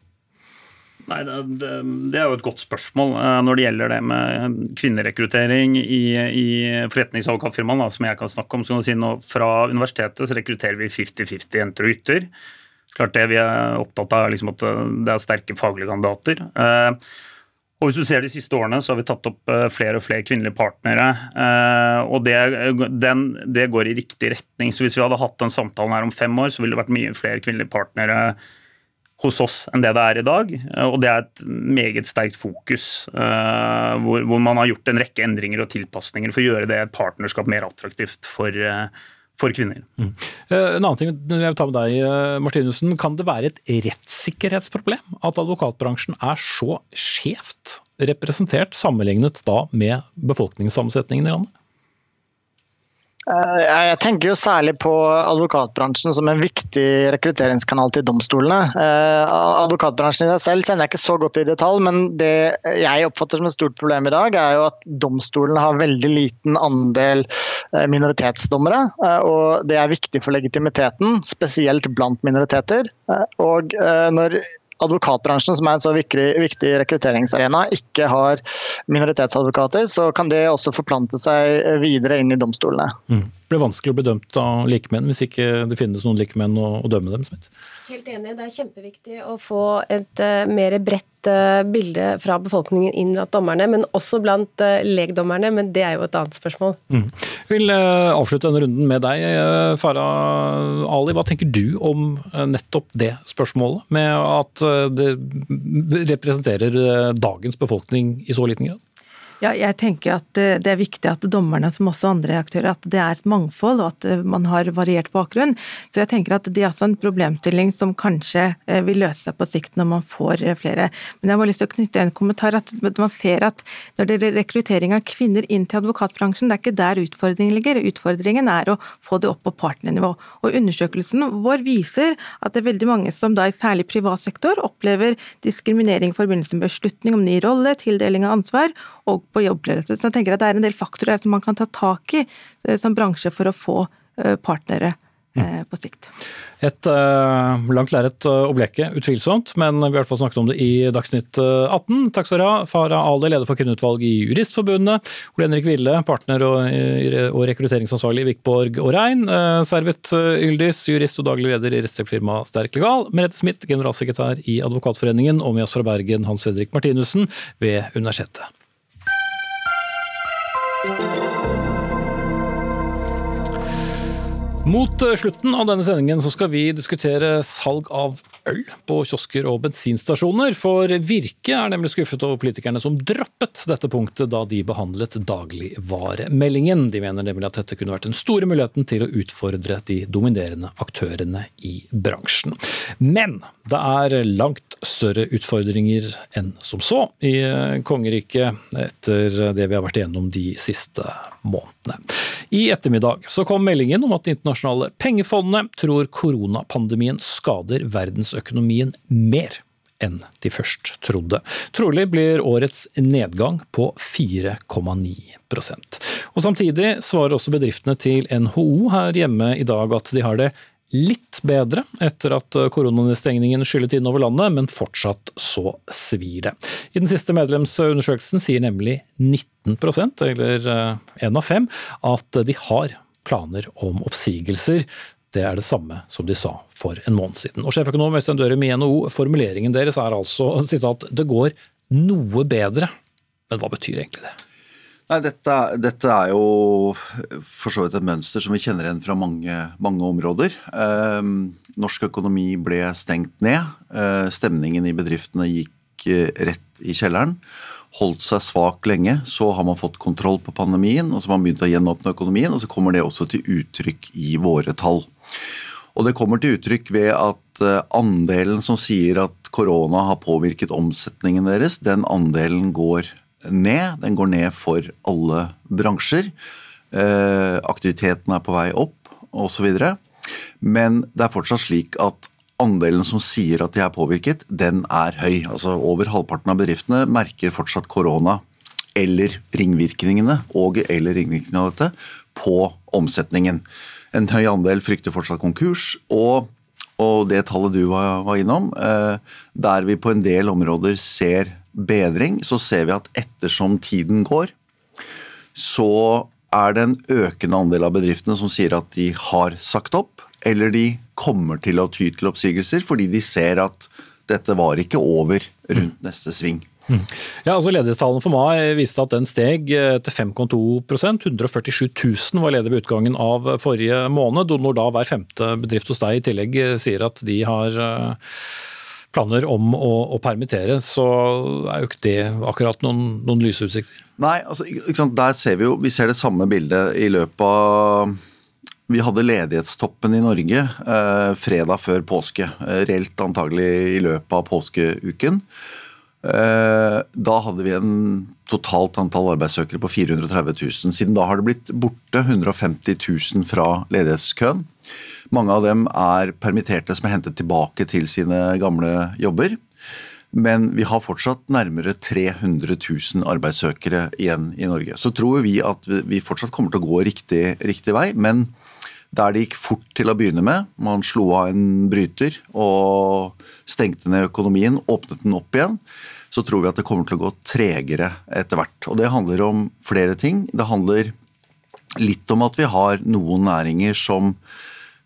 Nei, det, det, er jo et godt spørsmål når det gjelder det med kvinnerekruttering i, i forretningsadvokatfirmaene, som jeg kan snakke om. Kan si nå, fra universitetet så rekrutterer vi 50-50 jenter og gutter. Klart det Vi er opptatt av liksom at det er sterke faglige kandidater. Og hvis du ser De siste årene så har vi tatt opp eh, flere og flere kvinnelige partnere. Eh, og det, den, det, går i riktig retning. Så Hvis vi hadde hatt den samtalen her om fem år, så ville det vært mye flere kvinnelige partnere hos oss enn det det er i dag. Og det er et meget sterkt fokus, eh, hvor, hvor man har gjort en rekke endringer og tilpasninger for å gjøre det et partnerskap mer attraktivt for, for kvinner. Mm. Eh, en annen ting jeg vil ta med deg, eh, Martinussen. Kan det være et rettssikkerhetsproblem at advokatbransjen er så skjevt representert sammenlignet da med befolkningssammensetningen i landet? Eh, jeg tenker jo særlig på advokatbransjen som en viktig rekrutteringskanal til domstolene. Eh, advokatbransjen i seg selv kjenner jeg ikke så godt i detalj, men det jeg oppfatter som et stort problem i dag, er jo at domstolene har veldig liten andel eh, minoritetsdommere. Og det er viktig for legitimiteten, spesielt blant minoriteter. Og når advokatbransjen, som er en så viktig, viktig rekrutteringsarena, ikke har minoritetsadvokater, så kan det også forplante seg videre inn i domstolene. Mm. Det blir vanskelig å bli dømt av likemenn hvis ikke det finnes noen likemenn å, å dømme dem. Smith. Helt enig. Det er kjempeviktig å få et uh, mer bredt uh, bilde fra befolkningen inn blant dommerne, men også blant uh, legdommerne. Men det er jo et annet spørsmål. Mm. Jeg vil avslutte denne runden med deg, Farah Ali. Hva tenker du om nettopp det spørsmålet, med at det representerer dagens befolkning i så liten grad? Ja, jeg tenker at eh, Det er viktig at dommerne, som også andre aktører, at det er et mangfold og at eh, man har variert bakgrunn. Så jeg tenker at Det er også en problemstilling som kanskje eh, vil løse seg på sikt når man får flere. Men jeg har lyst til å knytte en kommentar. at Man ser at når det er rekruttering av kvinner inn til advokatbransjen, det er ikke der utfordringen ligger. Utfordringen er å få det opp på partnernivå. Og Undersøkelsen vår viser at det er veldig mange som da i særlig privat sektor opplever diskriminering i forbindelse med beslutning om ny rolle, tildeling av ansvar og på jobbledelse. Så jeg tenker at det er en del faktorer som man kan ta tak i eh, som bransje for å få eh, partnere Eh, på sikt. Et uh, langt lerret å bleke, utvilsomt, men vi har i hvert fall snakket om det i Dagsnytt 18. Takk skal du ha, Farah Ali, leder for kvinneutvalget i Juristforbundet, Ole Henrik Ville, partner og, og rekrutteringsansvarlig i Vikborg og Rein, uh, Servet Yldis, jurist og daglig leder i rettshjelpfirmaet Sterk Legal, Merete Smith, generalsekretær i Advokatforeningen, og med oss fra Bergen, Hans Fredrik Martinussen ved Universitetet. Música Mot eh, slutten av denne sendingen så skal vi diskutere salg av øl på kiosker og bensinstasjoner. For Virke er nemlig skuffet over politikerne som droppet dette punktet da de behandlet dagligvaremeldingen. De mener nemlig at dette kunne vært den store muligheten til å utfordre de dominerende aktørene i bransjen. Men det er langt større utfordringer enn som så i eh, kongeriket etter det vi har vært igjennom de siste månedene. I ettermiddag så kom meldingen om at Det internasjonale pengefondet tror koronapandemien skader verdensøkonomien mer enn de først trodde. Trolig blir årets nedgang på 4,9% Og Samtidig svarer også bedriftene til NHO her hjemme i dag at de har det litt bedre etter at koronanedstengningen skyllet inn over landet, men fortsatt så svir det. I den siste medlemsundersøkelsen sier nemlig 19% eller én av fem, at de har planer om oppsigelser. Det er det samme som de sa for en måned siden. Og Sjeføkonom Øystein Dørum i NHO, formuleringen deres er altså sitat, det går noe bedre. Men hva betyr egentlig det? Nei, dette, dette, er jo for så vidt et mønster som vi kjenner igjen fra mange, mange områder. Eh, norsk økonomi ble stengt ned. Eh, stemningen i bedriftene gikk eh, rett i kjelleren holdt seg svak lenge. Så har man fått kontroll på pandemien, og så har man begynt å gjenåpne økonomien. Og så kommer det også til uttrykk i våre tall. Og det kommer til uttrykk ved at eh, andelen som sier at korona har påvirket omsetningen deres, den andelen går ned. Den går ned for alle bransjer. Eh, aktiviteten er på vei opp, osv. Men det er fortsatt slik at andelen som sier at de er påvirket, den er høy. Altså Over halvparten av bedriftene merker fortsatt korona eller ringvirkningene og eller ringvirkningene av dette på omsetningen. En høy andel frykter fortsatt konkurs. og, og det tallet du var, innom, eh, der vi på en del områder ser bedring, så ser vi at ettersom tiden går, så er det en økende andel av bedriftene som sier at de har sagt opp, eller de kommer til å ty til oppsigelser fordi de ser at dette var ikke over rundt neste sving. Mm. Ja, altså Ledighetstallene for mai viste at den steg eh, til 5,2 147 000 var ledige ved utgangen av forrige måned. Og når da hver femte bedrift hos deg i tillegg eh, sier at de har eh, planer om å, å permittere, så er jo ikke det akkurat noen, noen lyse utsikter. Nei, altså, der ser vi jo vi ser det samme bildet i løpet av vi hadde ledighetstoppen i Norge eh, fredag før påske. Eh, reelt antagelig i løpet av påskeuken. Eh, da hadde vi en totalt antall arbeidssøkere på 430 000. Siden da har det blitt borte 150 000 fra ledighetskøen. Mange av dem er permitterte som er hentet tilbake til sine gamle jobber. Men vi har fortsatt nærmere 300 000 arbeidssøkere igjen i Norge. Så tror vi at vi fortsatt kommer til å gå riktig, riktig vei. men der det gikk fort til å begynne med. Man slo av en bryter og stengte ned økonomien, åpnet den opp igjen. Så tror vi at det kommer til å gå tregere etter hvert. Og det handler om flere ting. Det handler litt om at vi har noen næringer som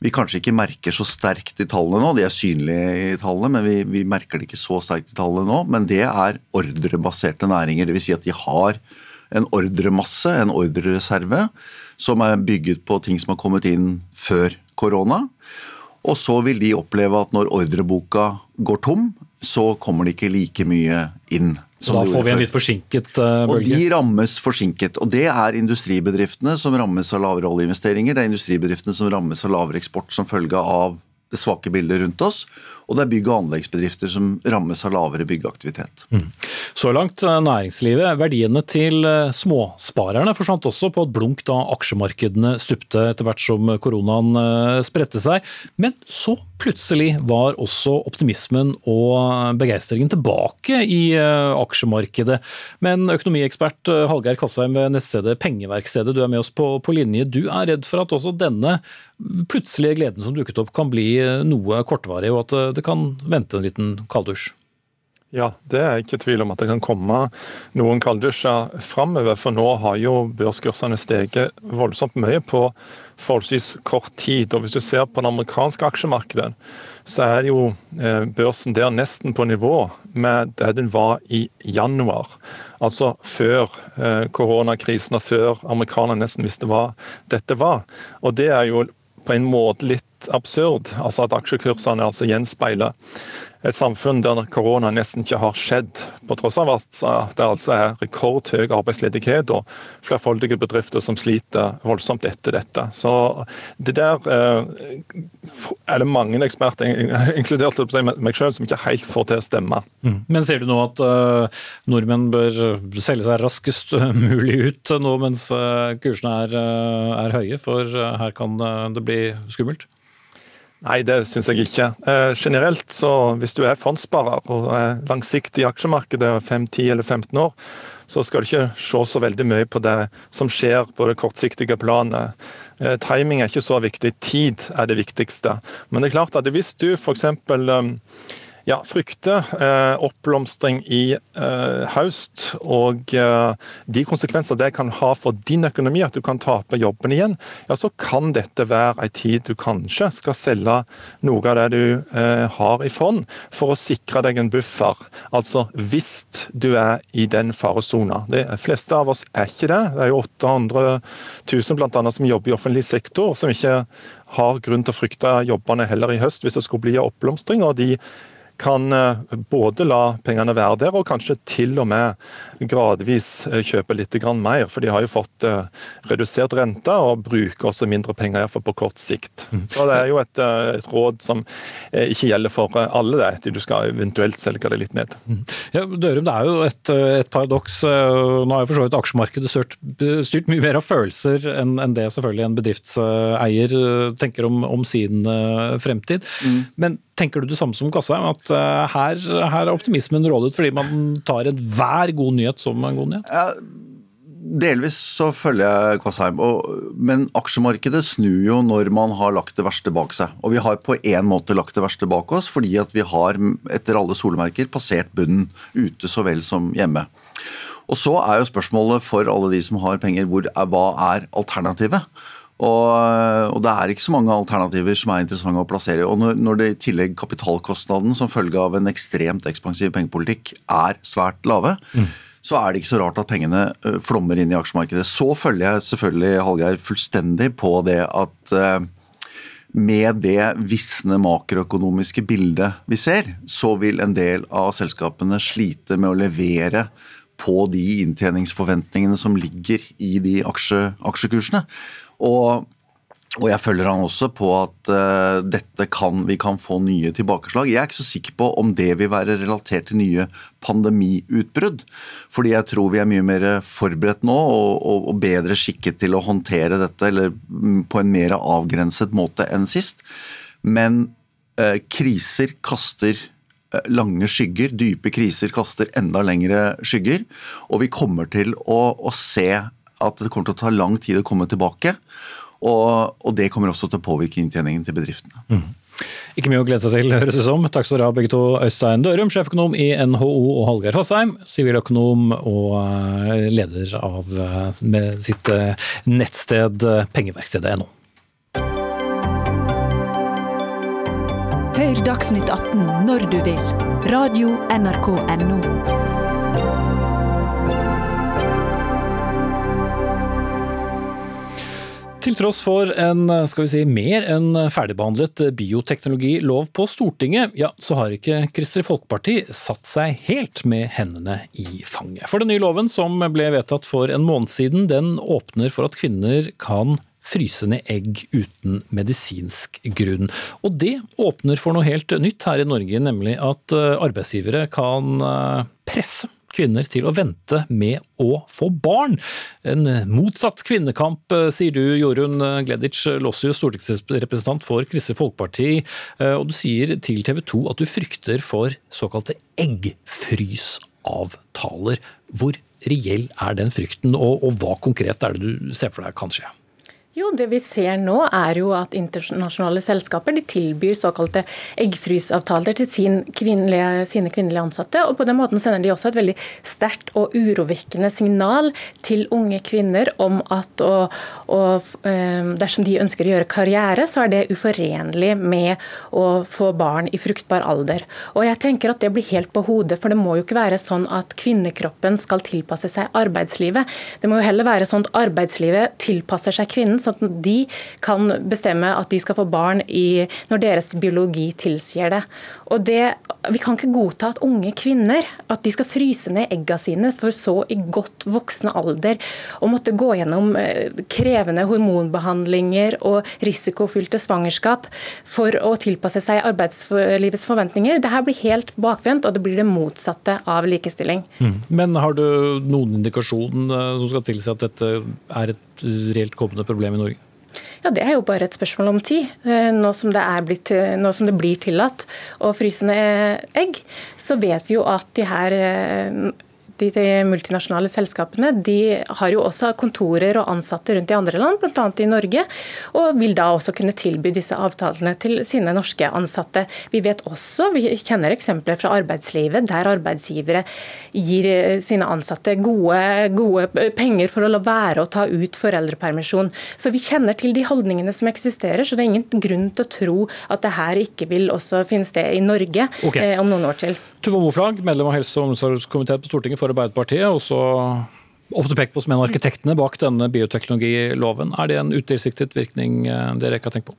vi kanskje ikke merker så sterkt i tallene nå. De er synlige i tallene, men vi, vi merker det ikke så sterkt i tallene nå. Men det er ordrebaserte næringer. Dvs. Si at de har en ordremasse, en ordrereserve, som er bygget på ting som har kommet inn før korona. Og så vil de oppleve at når ordreboka går tom, så kommer det ikke like mye inn. Så da får vi en litt forsinket uh, bølge? Og de rammes forsinket. Og det er industribedriftene som rammes av lavere oljeinvesteringer. Det er industribedriftene som rammes av lavere eksport som følge av det svake bildet rundt oss. Og det er bygg- og anleggsbedrifter som rammes av lavere byggeaktivitet. Mm. Så langt eh, næringslivet. Verdiene til eh, småsparerne forsvant også på et blunk da aksjemarkedene stupte etter hvert som koronaen spredte seg. Men så plutselig var også optimismen og begeistringen tilbake i eh, aksjemarkedet. Men økonomiekspert eh, Hallgeir Kassheim ved nettstedet Pengeverkstedet, du er med oss på, på linje. Du er redd for at også denne plutselige gleden som dukket opp kan bli eh, noe kortvarig, og at det kan vente en liten kalddusj? Ja, det er ikke tvil om at det kan komme noen kalddusjer framover. For nå har jo børskursene steget voldsomt mye på forholdsvis kort tid. Og hvis du ser på det amerikanske aksjemarkedet, så er jo eh, børsen der nesten på nivå med det den var i januar. Altså før eh, koronakrisen og før amerikanerne nesten visste hva dette var. Og det er jo på en måte litt absurd. altså At aksjekursene altså gjenspeiler et samfunn der korona nesten ikke har skjedd, på tross av at det altså er rekordhøy arbeidsledighet og flerfoldige bedrifter som sliter voldsomt etter dette. Så det der eh, er det mange eksperter, inkludert meg selv, som ikke helt får til å stemme. Mm. Men ser du nå at uh, nordmenn bør selge seg raskest mulig ut nå mens kursene er, er høye, for her kan det bli skummelt? Nei, det syns jeg ikke. Eh, generelt, så hvis du er fondssparer og er langsiktig i aksjemarkedet, 5, 10 eller 15 år, så skal du ikke se så veldig mye på det som skjer på det kortsiktige planet. Eh, timing er ikke så viktig, tid er det viktigste. Men det er klart at hvis du f.eks. Ja, frykter eh, oppblomstring i eh, høst og eh, de konsekvenser det kan ha for din økonomi, at du kan tape jobben igjen, ja, så kan dette være en tid du kanskje skal selge noe av det du eh, har i fond, for å sikre deg en buffer. Altså hvis du er i den faresona. De fleste av oss er ikke det. Det er jo 800 000 blant annet, som jobber i offentlig sektor, som ikke har grunn til å frykte jobbene heller i høst hvis det skulle bli oppblomstring. og de kan eh, både la pengene være der, og kanskje til og med gradvis eh, kjøpe litt mer. For de har jo fått eh, redusert rente og bruker også mindre penger iallfall på kort sikt. Mm. Så Det er jo et, et, råd som ikke gjelder for alle, det. Du skal eventuelt selge det litt ned. Mm. Ja, Dørum, det er jo et, et paradoks. Nå har jo for så vidt aksjemarkedet styrt, styrt, mye mer av følelser enn, enn det selvfølgelig en bedriftseier tenker om, om sin fremtid. Mm. Men tenker du det samme som Kassa, at uh, her, her, er optimismen rådet fordi man tar enhver god nyhet som en god nyhet? Ja, delvis så følger jeg Kvassheim, men aksjemarkedet snur jo når man har lagt det verste bak seg. Og vi har på en måte lagt det verste bak oss, fordi at vi har etter alle solmerker passert bunnen ute så vel som hjemme. Og så er jo spørsmålet for alle de som har penger, hvor, hva er alternativet? Og, og, det er ikke så mange alternativer som er interessante å plassere. Og når, når det i tillegg kapitalkostnaden som følge av en ekstremt ekspansiv pengepolitikk er svært lave, mm. så er det ikke så rart at pengene flommer inn i aksjemarkedet. Så følger jeg selvfølgelig Hallgeir fullstendig på det at med det visne makroøkonomiske bildet vi ser, så vil en del av selskapene slite med å levere på de inntjeningsforventningene som ligger i de aksje, aksjekursene. Og, og jeg følger han også på at uh, kan, vi kan få nye tilbakeslag. Jeg er ikke så sikker på om det vil være relatert til nye pandemiutbrudd. Fordi jeg tror vi er mye mer forberedt nå og, og, og bedre skikket til å håndtere dette eller mm, på en mer avgrenset måte enn sist. Men uh, kriser kaster eh, lange skygger. Dype kriser kaster enda lengre skygger. Og vi kommer til å, å se at det kommer til å ta lang tid å komme tilbake. Og, og det kommer også til å påvirke inntjeningen til bedriftene. Mm. Ikke mye å glede seg til, høres det som. Takk skal dere ha begge to. Øystein Dørum, sjeføkonom i NHO og Hallgeir Fasheim, siviløkonom og eh, leder av eh, med sitt eh, nettsted pengeverkstedet.no. Hør Dagsnytt 18 når du vil. Radio NRK Radio.nrk.no. Til tross for en skal vi si, mer enn ferdigbehandlet bioteknologilov på Stortinget, ja, så har ikke Kristelig Folkeparti satt seg helt med hendene i fanget. For den nye loven som ble vedtatt for en måned siden, den åpner for at kvinner kan fryse ned egg uten medisinsk grunn. Og det åpner for noe helt nytt her i Norge, nemlig at arbeidsgivere kan presse kvinner til å vente med å få barn. En motsatt kvinnekamp, eh, sier du Jorunn Gleditsch Lossius, stortingsrepresentant for Kristelig Folkeparti. Eh, og du sier til TV 2 at du frykter for såkalte eggfrysavtaler. Hvor reell er den frykten, og, og hva konkret er det du ser for deg kan skje? Jo, Det vi ser nå er jo at internasjonale selskaper de tilbyr såkalte eggfrysavtaler til sin kvinnelige, sine kvinnelige ansatte. og På den måten sender de også et veldig sterkt og urovekkende signal til unge kvinner om at og, og, eh, dersom de ønsker å gjøre karriere, så er det uforenlig med å få barn i fruktbar alder. Og jeg tenker at Det blir helt på hodet, for det må jo ikke være sånn at kvinnekroppen skal tilpasse seg arbeidslivet. Det må jo heller være sånn at arbeidslivet tilpasser seg kvinnen sånn at de kan bestemme at de skal få barn i, når deres biologi tilsier det. Og det, Vi kan ikke godta at unge kvinner at de skal fryse ned egga sine for så i godt voksen alder å måtte gå gjennom eh, krevende hormonbehandlinger og risikofylte svangerskap for å tilpasse seg arbeidslivets forventninger. Dette blir helt bakvendt, og det blir det motsatte av likestilling. Mm. Men har du noen indikasjon eh, som skal tilsi at dette er et reelt kommende problem i Norge? Ja, Det er jo bare et spørsmål om tid. Eh, nå som det, blitt, nå som det blir tillatt å fryse ned egg, så vet vi jo at de her de multinasjonale selskapene de har jo også kontorer og ansatte rundt i andre land, bl.a. i Norge, og vil da også kunne tilby disse avtalene til sine norske ansatte. Vi vet også, vi kjenner eksempler fra arbeidslivet der arbeidsgivere gir eh, sine ansatte gode, gode penger for å la være å ta ut foreldrepermisjon. Så vi kjenner til de holdningene som eksisterer, så det er ingen grunn til å tro at det her ikke vil også finne sted i Norge okay. eh, om noen år til. Tuva Moflag, medlem av helse- og omsorgskomiteen på Stortinget for Arbeiderpartiet. også ofte pekt på som en av arkitektene bak denne bioteknologiloven. Er det en utilsiktet virkning eh, dere ikke har tenkt på?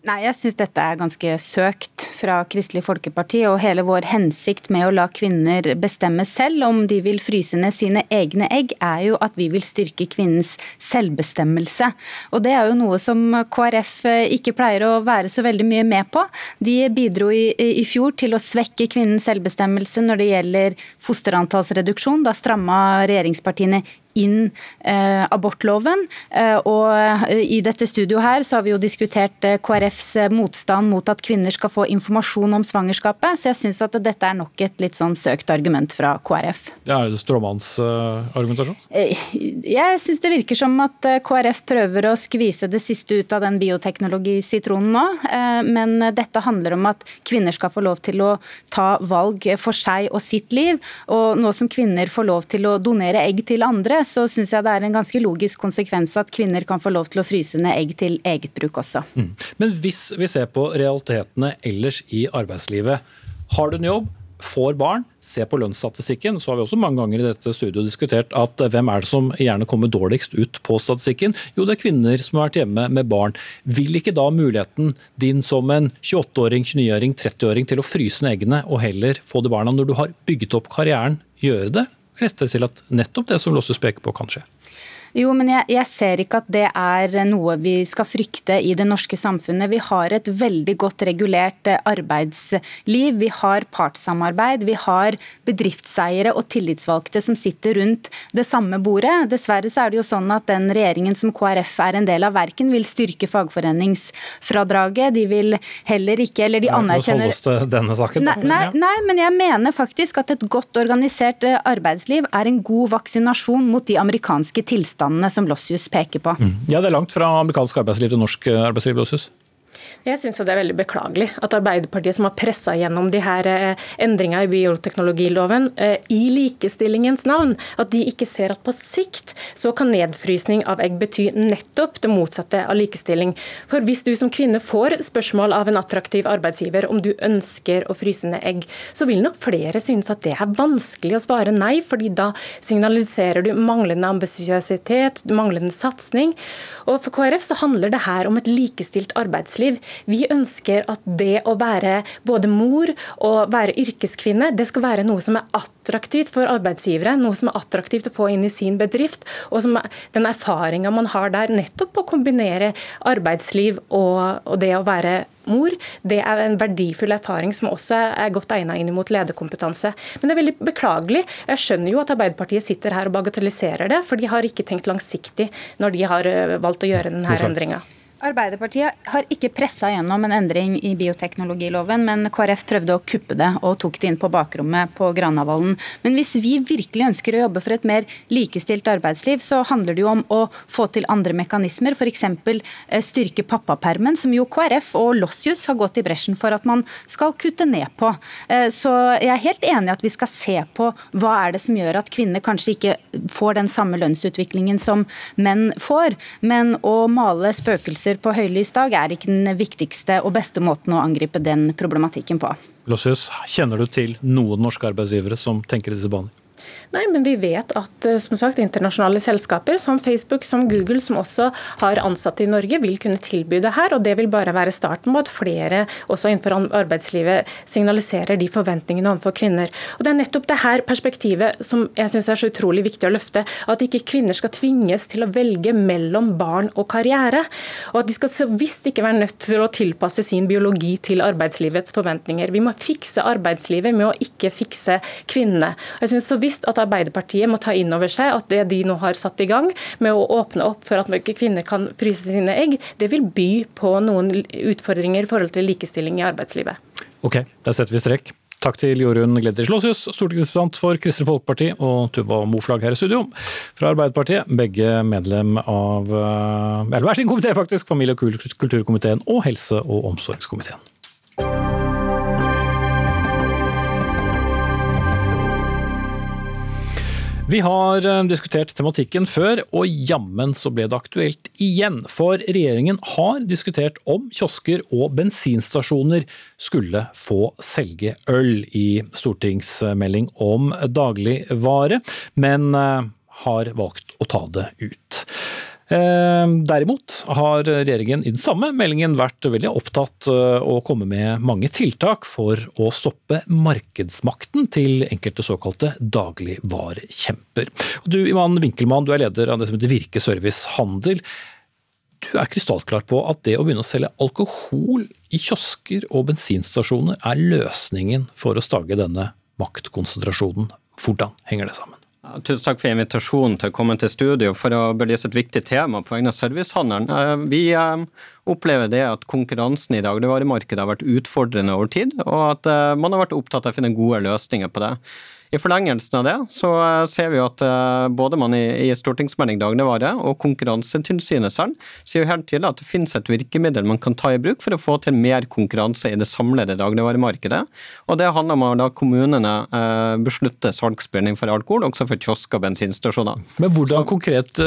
Nei, jeg syns dette er ganske søkt fra Kristelig Folkeparti. Og hele vår hensikt med å la kvinner bestemme selv om de vil fryse ned sine egne egg, er jo at vi vil styrke kvinnens selvbestemmelse. Og det er jo noe som KrF eh, ikke pleier å være så veldig mye med på. De bidro i, i fjor til å svekke kvinnens selvbestemmelse når det gjelder fosterantallsreduksjon. Da stramma regjeringspartiene inn eh, abortloven. Eh, og eh, I dette studioet her så har vi jo diskutert KrFs motstand mot at kvinner skal få informasjon om svangerskapet, så jeg syns at dette er nok et litt sånn søkt argument fra KrF. Det er det stråmannsargumentasjon? Jeg syns det virker som at KrF prøver å skvise det siste ut av den bioteknologisitronen nå, men dette handler om at kvinner skal få lov til å ta valg for seg og sitt liv. Og nå som kvinner får lov til å donere egg til andre, så syns jeg det er en ganske logisk konsekvens at kvinner kan få lov til å fryse ned egg til eget bruk også. Mm. Men hvis vi ser på realitetene ellers i arbeidslivet. Har du en jobb, får barn, se på lønnsstatistikken, så har vi også mange ganger i dette studioet diskutert at hvem er det som gjerne kommer dårligst ut på statistikken? Jo, det er kvinner som har vært hjemme med barn. Vil ikke da muligheten din som en 28-åring, 29-åring, 30-åring til å fryse ned eggene og heller få de barna når du har bygget opp karrieren, gjøre det? Rette til at nettopp det som Lossus peker på, kan skje. Jo, men jeg, jeg, ser ikke at det er noe vi skal frykte i det norske samfunnet. Vi har et veldig godt regulert eh, arbeidsliv. Vi har partssamarbeid. Vi har bedriftseiere og tillitsvalgte som sitter rundt det samme bordet. Dessverre så er det jo sånn at den regjeringen som KrF er en del av, verken vil styrke fagforeningsfradraget, de vil heller ikke Eller de anerkjenner denne saken, nei, nei, nei, men jeg mener faktisk at et godt organisert eh, arbeidsliv er en god vaksinasjon mot de amerikanske tilstandene tilstandene som Lossius peker på. Mm. Ja, Det er langt fra amerikansk arbeidsliv til norsk arbeidsliv, Lossius? Jeg syns det er veldig beklagelig at Arbeiderpartiet, som har pressa gjennom de her eh, endringene i bioteknologiloven eh, i likestillingens navn, at de ikke ser at på sikt så kan nedfrysning av egg bety nettopp det motsatte av likestilling. For hvis du som kvinne får spørsmål av en attraktiv arbeidsgiver om du ønsker å fryse ned egg, så vil nok flere synes at det er vanskelig å svare nei, fordi da signaliserer du manglende ambisiøsitet, manglende satsing. Og for KrF så handler det her om et likestilt arbeidsliv. Vi ønsker at det å være både mor og være yrkeskvinne, det skal være noe som er attraktivt for arbeidsgivere, noe som er attraktivt å få inn i sin bedrift, og som den erfaringa man har der nettopp å kombinere arbeidsliv og, og det å være mor, det er en verdifull erfaring som også er godt egnet inn mot lederkompetanse. Men det er veldig beklagelig. Jeg skjønner jo at Arbeiderpartiet sitter her og bagatelliserer det, for de har ikke tenkt langsiktig når de har eh, valgt å gjøre denne endringa. Arbeiderpartiet har ikke pressa gjennom en endring i bioteknologiloven, men KrF prøvde å kuppe det og tok det inn på bakrommet på Granavolden. Men hvis vi virkelig ønsker å jobbe for et mer likestilt arbeidsliv, så handler det jo om å få til andre mekanismer, f.eks. Eh, styrke pappapermen, som jo KrF og Lossius har gått i bresjen for at man skal kutte ned på. Eh, så jeg er helt enig i at vi skal se på hva er det som gjør at kvinner kanskje ikke får den samme lønnsutviklingen som menn får, men å male spøkelser lyser på høylys dag, er ikke den viktigste og beste måten å angripe den problematikken på. Lossius, kjenner du til noen norske arbeidsgivere som tenker i disse baner? Nei, men vi vet at eh, som sagt, internasjonale selskaper som Facebook, som Google, som også har ansatte i Norge, vil kunne tilby det her. og Det vil bare være starten på at flere også innenfor arbeidslivet signaliserer de forventningene overfor kvinner. Og Det er nettopp det her perspektivet som jeg syns er så utrolig viktig å løfte. At ikke kvinner skal tvinges til å velge mellom barn og karriere. Og at de skal så visst ikke være nødt til å tilpasse sin biologi til arbeidslivets forventninger. Vi må fikse arbeidslivet med å ikke fikse kvinnene. Jeg synes så visst at Arbeiderpartiet må ta inn over seg at det de nå har satt i gang med å åpne opp for at kvinner kan fryse sine egg, det vil by på noen utfordringer i forhold til likestilling i arbeidslivet. Ok, der setter vi strekk. Takk til Jorunn Gleditsch Lossius, stortingsrepresentant for Kristelig Folkeparti, og Tuva Moflag her i studio fra Arbeiderpartiet. Begge medlem av eh, eller hver sin komité, faktisk. Familie- og kulturkomiteen og helse- og omsorgskomiteen. Vi har eh, diskutert tematikken før, og jammen så ble det aktuelt igjen. For regjeringen har diskutert om kiosker og bensinstasjoner skulle få selge øl i stortingsmelding om dagligvare, men eh, har valgt å ta det ut. Eh, derimot har regjeringen i den samme meldingen vært veldig opptatt å komme med mange tiltak for å stoppe markedsmakten til enkelte såkalte dagligvarekjemper. Du Iman Winkelmann, du er leder av det som heter Virke Service Handel. Du er krystallklar på at det å begynne å selge alkohol i kiosker og bensinstasjoner er løsningen for å stage denne maktkonsentrasjonen. Hvordan henger det sammen? Tusen takk for invitasjonen til å komme til studio for å belyse et viktig tema på vegne av servicehandelen. Eh, vi eh, opplever det at konkurransen i dagligvaremarkedet har vært utfordrende over tid, og at eh, man har vært opptatt av å finne gode løsninger på det. I forlengelsen av det så eh, ser vi at eh, både man i, i stortingsmelding dagligvare og Konkurransetilsynet selv sier jo helt tydelig at det finnes et virkemiddel man kan ta i bruk for å få til mer konkurranse i det samlede dagligvaremarkedet. Og det handler om å la kommunene eh, beslutte salgsbegrenning for alkohol, også for kiosk- og bensinstasjoner. Men hvordan konkret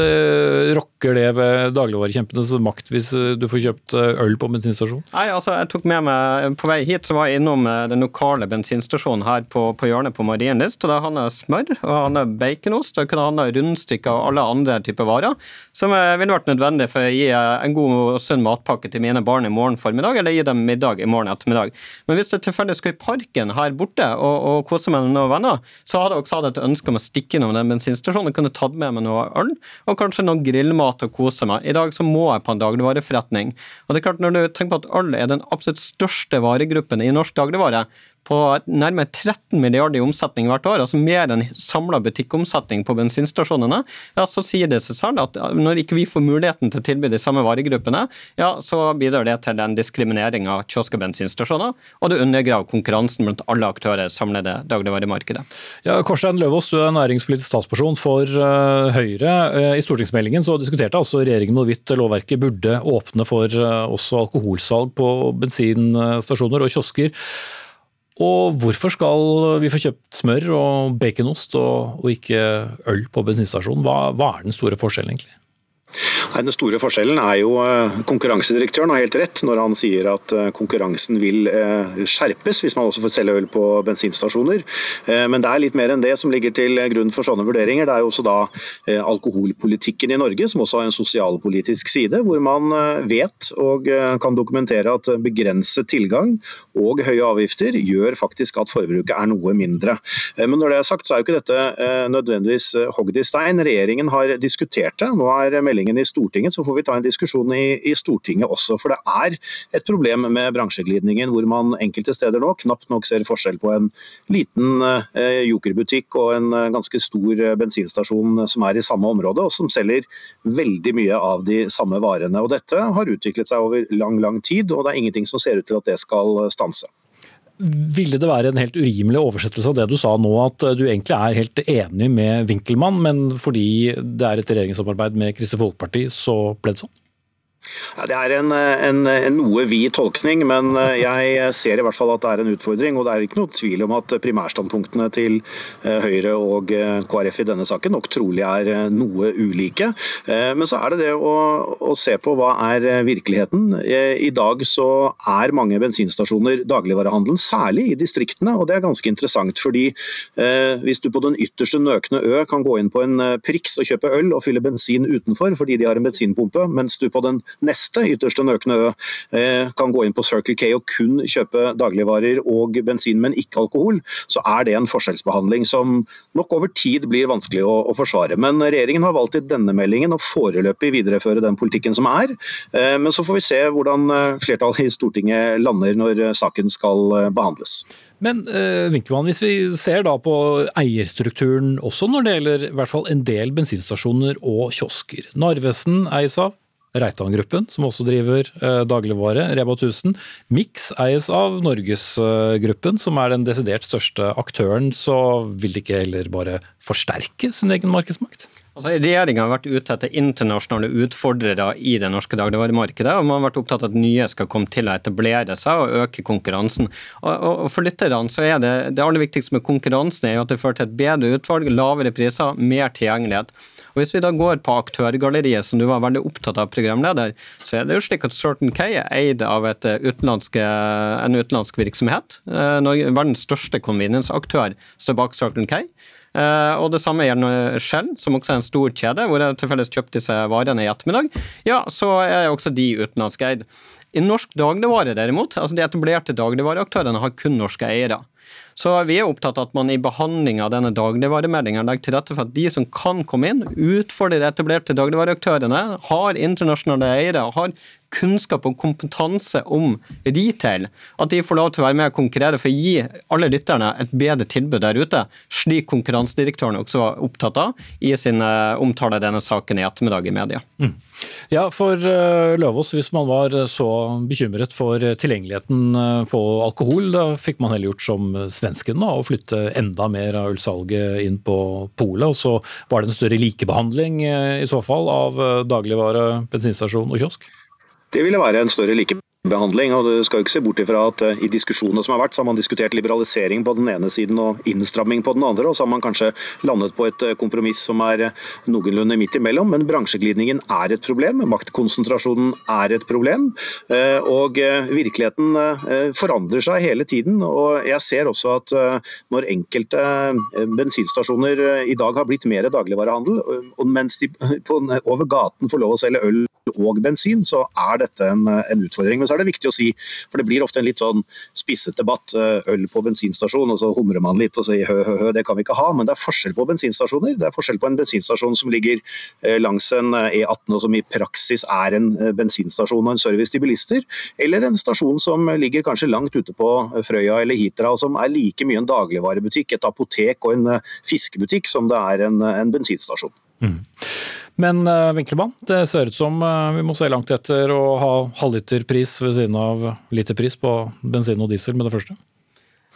rokker det ved dagligvarekjempenes makt hvis du får kjøpt øl på bensinstasjon? Nei, altså jeg tok med meg, På vei hit så var jeg innom den lokale bensinstasjonen her på, på hjørnet på Marienlyst ost, og det handler smør, og handler baconost, og det handler handle rundstykker og alle andre typer varer som ville vært nødvendig for å gi en god og sunn matpakke til mine barn i morgen formiddag, eller gi dem middag i morgen ettermiddag. Men hvis du tilfeldig skulle i parken her borte og, og kose meg med noen venner, så hadde jeg også hatt et ønske om å stikke innom den bensinstasjonen kunne tatt med meg noe øl, og kanskje noe grillmat og kose meg. I dag så må jeg på en dagligvareforretning. Og det er klart, når du tenker på at øl er den absolutt største varegruppen i norsk dagligvare, på nærmere 13 milliarder i omsetning hvert år, altså mer enn samla butikkomsetning på bensinstasjonene, ja, så sier det seg selv at når ikke vi får muligheten til å tilby de samme varegruppene, ja, så bidrar det til en diskriminering av kiosk- og bensinstasjoner, og det undergraver konkurransen blant alle aktører samlede dagligvaremarkedet. Ja, Korstein Løvaas, du er næringspolitisk statsperson for uh, Høyre. Uh, I stortingsmeldingen så diskuterte altså regjeringen hvorvidt lovverket burde åpne for uh, også alkoholsalg på bensinstasjoner og kiosker. Og hvorfor skal vi få kjøpt smør og baconost og, og ikke øl på bensinstasjonen? Hva, hva er den store forskjellen egentlig? Nei, den store forskjellen er jo eh, Konkurransedirektøren har helt rett når han sier at eh, konkurransen vil eh, skjerpes hvis man også får selge øl på bensinstasjoner. Men det er litt mer enn det som ligger til grunn for sånne vurderinger. Det er jo også da alkoholpolitikken i Norge som også har en sosialpolitisk side, hvor man vet og kan dokumentere at begrenset tilgang og høye avgifter gjør faktisk at forbruket er noe mindre. Men når det er sagt, så er jo ikke dette nødvendigvis hogd i stein. Regjeringen har diskutert det. Nå er meldingen meldingen i Stortinget, så får vi ta en diskusjon i, i, Stortinget også. For det er et problem med bransjeglidningen, hvor man enkelte steder nå knapt nok ser forskjell på en liten eh, jokerbutikk og en eh, ganske stor eh, bensinstasjon som er i samme område, og som selger veldig mye av de samme varene. Og Dette har utviklet seg over lang, lang tid, og det er ingenting som ser ut til at det skal stanse. Ville det være en helt urimelig oversettelse av det du sa nå, at du egentlig er helt enig med Winkelmann, men fordi det er et regjeringssamarbeid med Kristelig Folkeparti, så ble det sånn? Det er en, en, en, noe vid tolkning, men eh, jeg ser i hvert fall at det er en utfordring. og Det er ikke noe tvil om at primærstandpunktene til eh, Høyre og eh, KrF i denne saken nok trolig er noe ulike. Men så er det det å, å se på hva er virkeligheten. I dag så er mange bensinstasjoner dagligvarehandelen, særlig i distriktene. og Det er ganske interessant. fordi Hvis du på den ytterste nøkne ø kan gå inn på en Prix og kjøpe øl og fylle bensin utenfor fordi de har en bensinpumpe, mens du på den neste ytterste nøkne ø eh, kan gå inn på Circle K og kun kjøpe dagligvarer og bensin, men ikke alkohol, så er det en forskjellsbehandling som nok over tid blir vanskelig å, å forsvare. Men regjeringen har valgt i denne meldingen å foreløpig videreføre den politikken som er. Eh, men så får vi se hvordan eh, flertallet i Stortinget lander når saken skal behandles. Men Vinkemann, hvis vi ser da på eierstrukturen også når det gjelder i hvert fall en del bensinstasjoner og kiosker. Narvesen eies av Reitan-gruppen, som også driver eh, dagligvare, Reba 1000. Mix eies av Norgesgruppen, som er den desidert største aktøren. Så vil de ikke heller bare forsterke sin egen markedsmakt? Altså, Regjeringa har vært ute etter internasjonale utfordrere i det norske dagligvaremarkedet. og Man har vært opptatt av at nye skal komme til å etablere seg og øke konkurransen. Og, og For lytterne så er det det aller viktigste med konkurransen er jo at det fører til et bedre utvalg, lavere priser, mer tilgjengelighet. Og Hvis vi da går på aktørgalleriet, som du var veldig opptatt av, programleder, så er det jo slik at Certain K er eid av eh, en utenlandsk virksomhet. Eh, verdens største convenience-aktør står bak Certain K. Uh, og Det samme gjelder Shell, som også er en stor kjede, hvor jeg tilfeldigvis kjøpte disse varene i ettermiddag. Ja, så er også de utenlandskeid. I norsk dagligvare derimot, altså de etablerte dagligvareaktørene har kun norske eiere. Så vi er opptatt av at man i behandling av denne dagligvaremeldinga legger til rette for at de som kan komme inn, utfordre de etablerte dagligvareaktørene, har internasjonale eiere, har kunnskap og kompetanse om retail, at de får lov til å være med og konkurrere for å gi alle lytterne et bedre tilbud der ute, slik konkurransedirektøren også var opptatt av i sin eh, omtale av denne saken i ettermiddag i media. Mm. Ja, for Løvås, Løvaas, hvis man var så bekymret for tilgjengeligheten eh, på alkohol, da fikk man heller gjort som svenskene og flytte enda mer av ølsalget inn på polet, og så var det en større likebehandling i så fall av dagligvare, bensinstasjon og kiosk? Det ville være en større likebehandling. Og Du skal jo ikke se bort ifra at eh, i diskusjonene som har vært, så har man diskutert liberalisering på den ene siden og innstramming på den andre. og Så har man kanskje landet på et eh, kompromiss som er eh, noenlunde midt imellom. Men bransjeglidningen er et problem. Maktkonsentrasjonen er et problem. Og virkeligheten forandrer seg hele tiden. og Jeg ser også at når enkelte bensinstasjoner i dag har blitt mer dagligvarehandel, og mens de over gaten får lov å selge øl og bensin, så er dette en, en, utfordring. Men så er det viktig å si, for det blir ofte en litt sånn spisset debatt. Øl på bensinstasjon, og så humrer man litt og sier hø, hø, hø, det kan vi ikke ha. Men det er forskjell på bensinstasjoner. Det er forskjell på en bensinstasjon som ligger langs en E18 og som i praksis er en bensinstasjon og en service til bilister, eller en stasjon som ligger kanskje langt ute på Frøya eller Hitra, og som er like mye en dagligvarebutikk, et apotek og en fiskebutikk som det er en, en bensinstasjon. Mm. Men uh, Winklemann, det ser ut som uh, vi må se langt etter å ha halvliterpris ved siden av literpris på bensin og diesel med det første?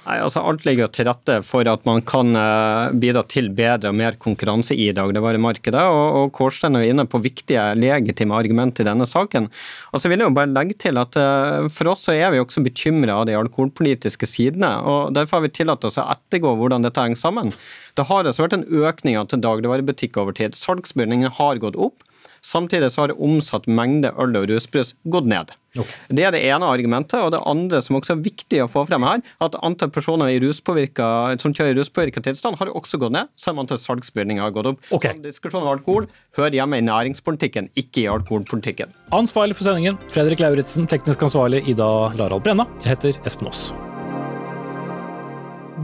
Nei, altså Alt ligger til rette for at man kan eh, bidra til bedre og mer konkurranse i dagligvaremarkedet. Og, og Kårstein er inne på viktige, legitime argument i denne saken. Og så vil jeg jo bare legge til at eh, For oss så er vi også bekymra av de alkoholpolitiske sidene. og Derfor har vi tillatt oss å ettergå hvordan dette henger sammen. Det har altså vært en økning til dagligvarebutikk over tid. Salgsbevilgningene har gått opp. Samtidig så har omsatt mengde øl og rusbrus gått ned. Okay. Det er det ene argumentet. og Det andre som også er viktig å få frem her, at antall personer som kjører i ruspåvirka tilstand, har også gått ned, selv om antall salgsbevilgninger har gått opp. Okay. Så diskusjonen om alkohol hører hjemme i næringspolitikken, ikke i alkoholpolitikken. Ansvarlig for sendingen, Fredrik Lauritzen. Teknisk ansvarlig, Ida Larald Brenna. Jeg heter Espen Aas.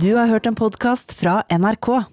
Du har hørt en podkast fra NRK.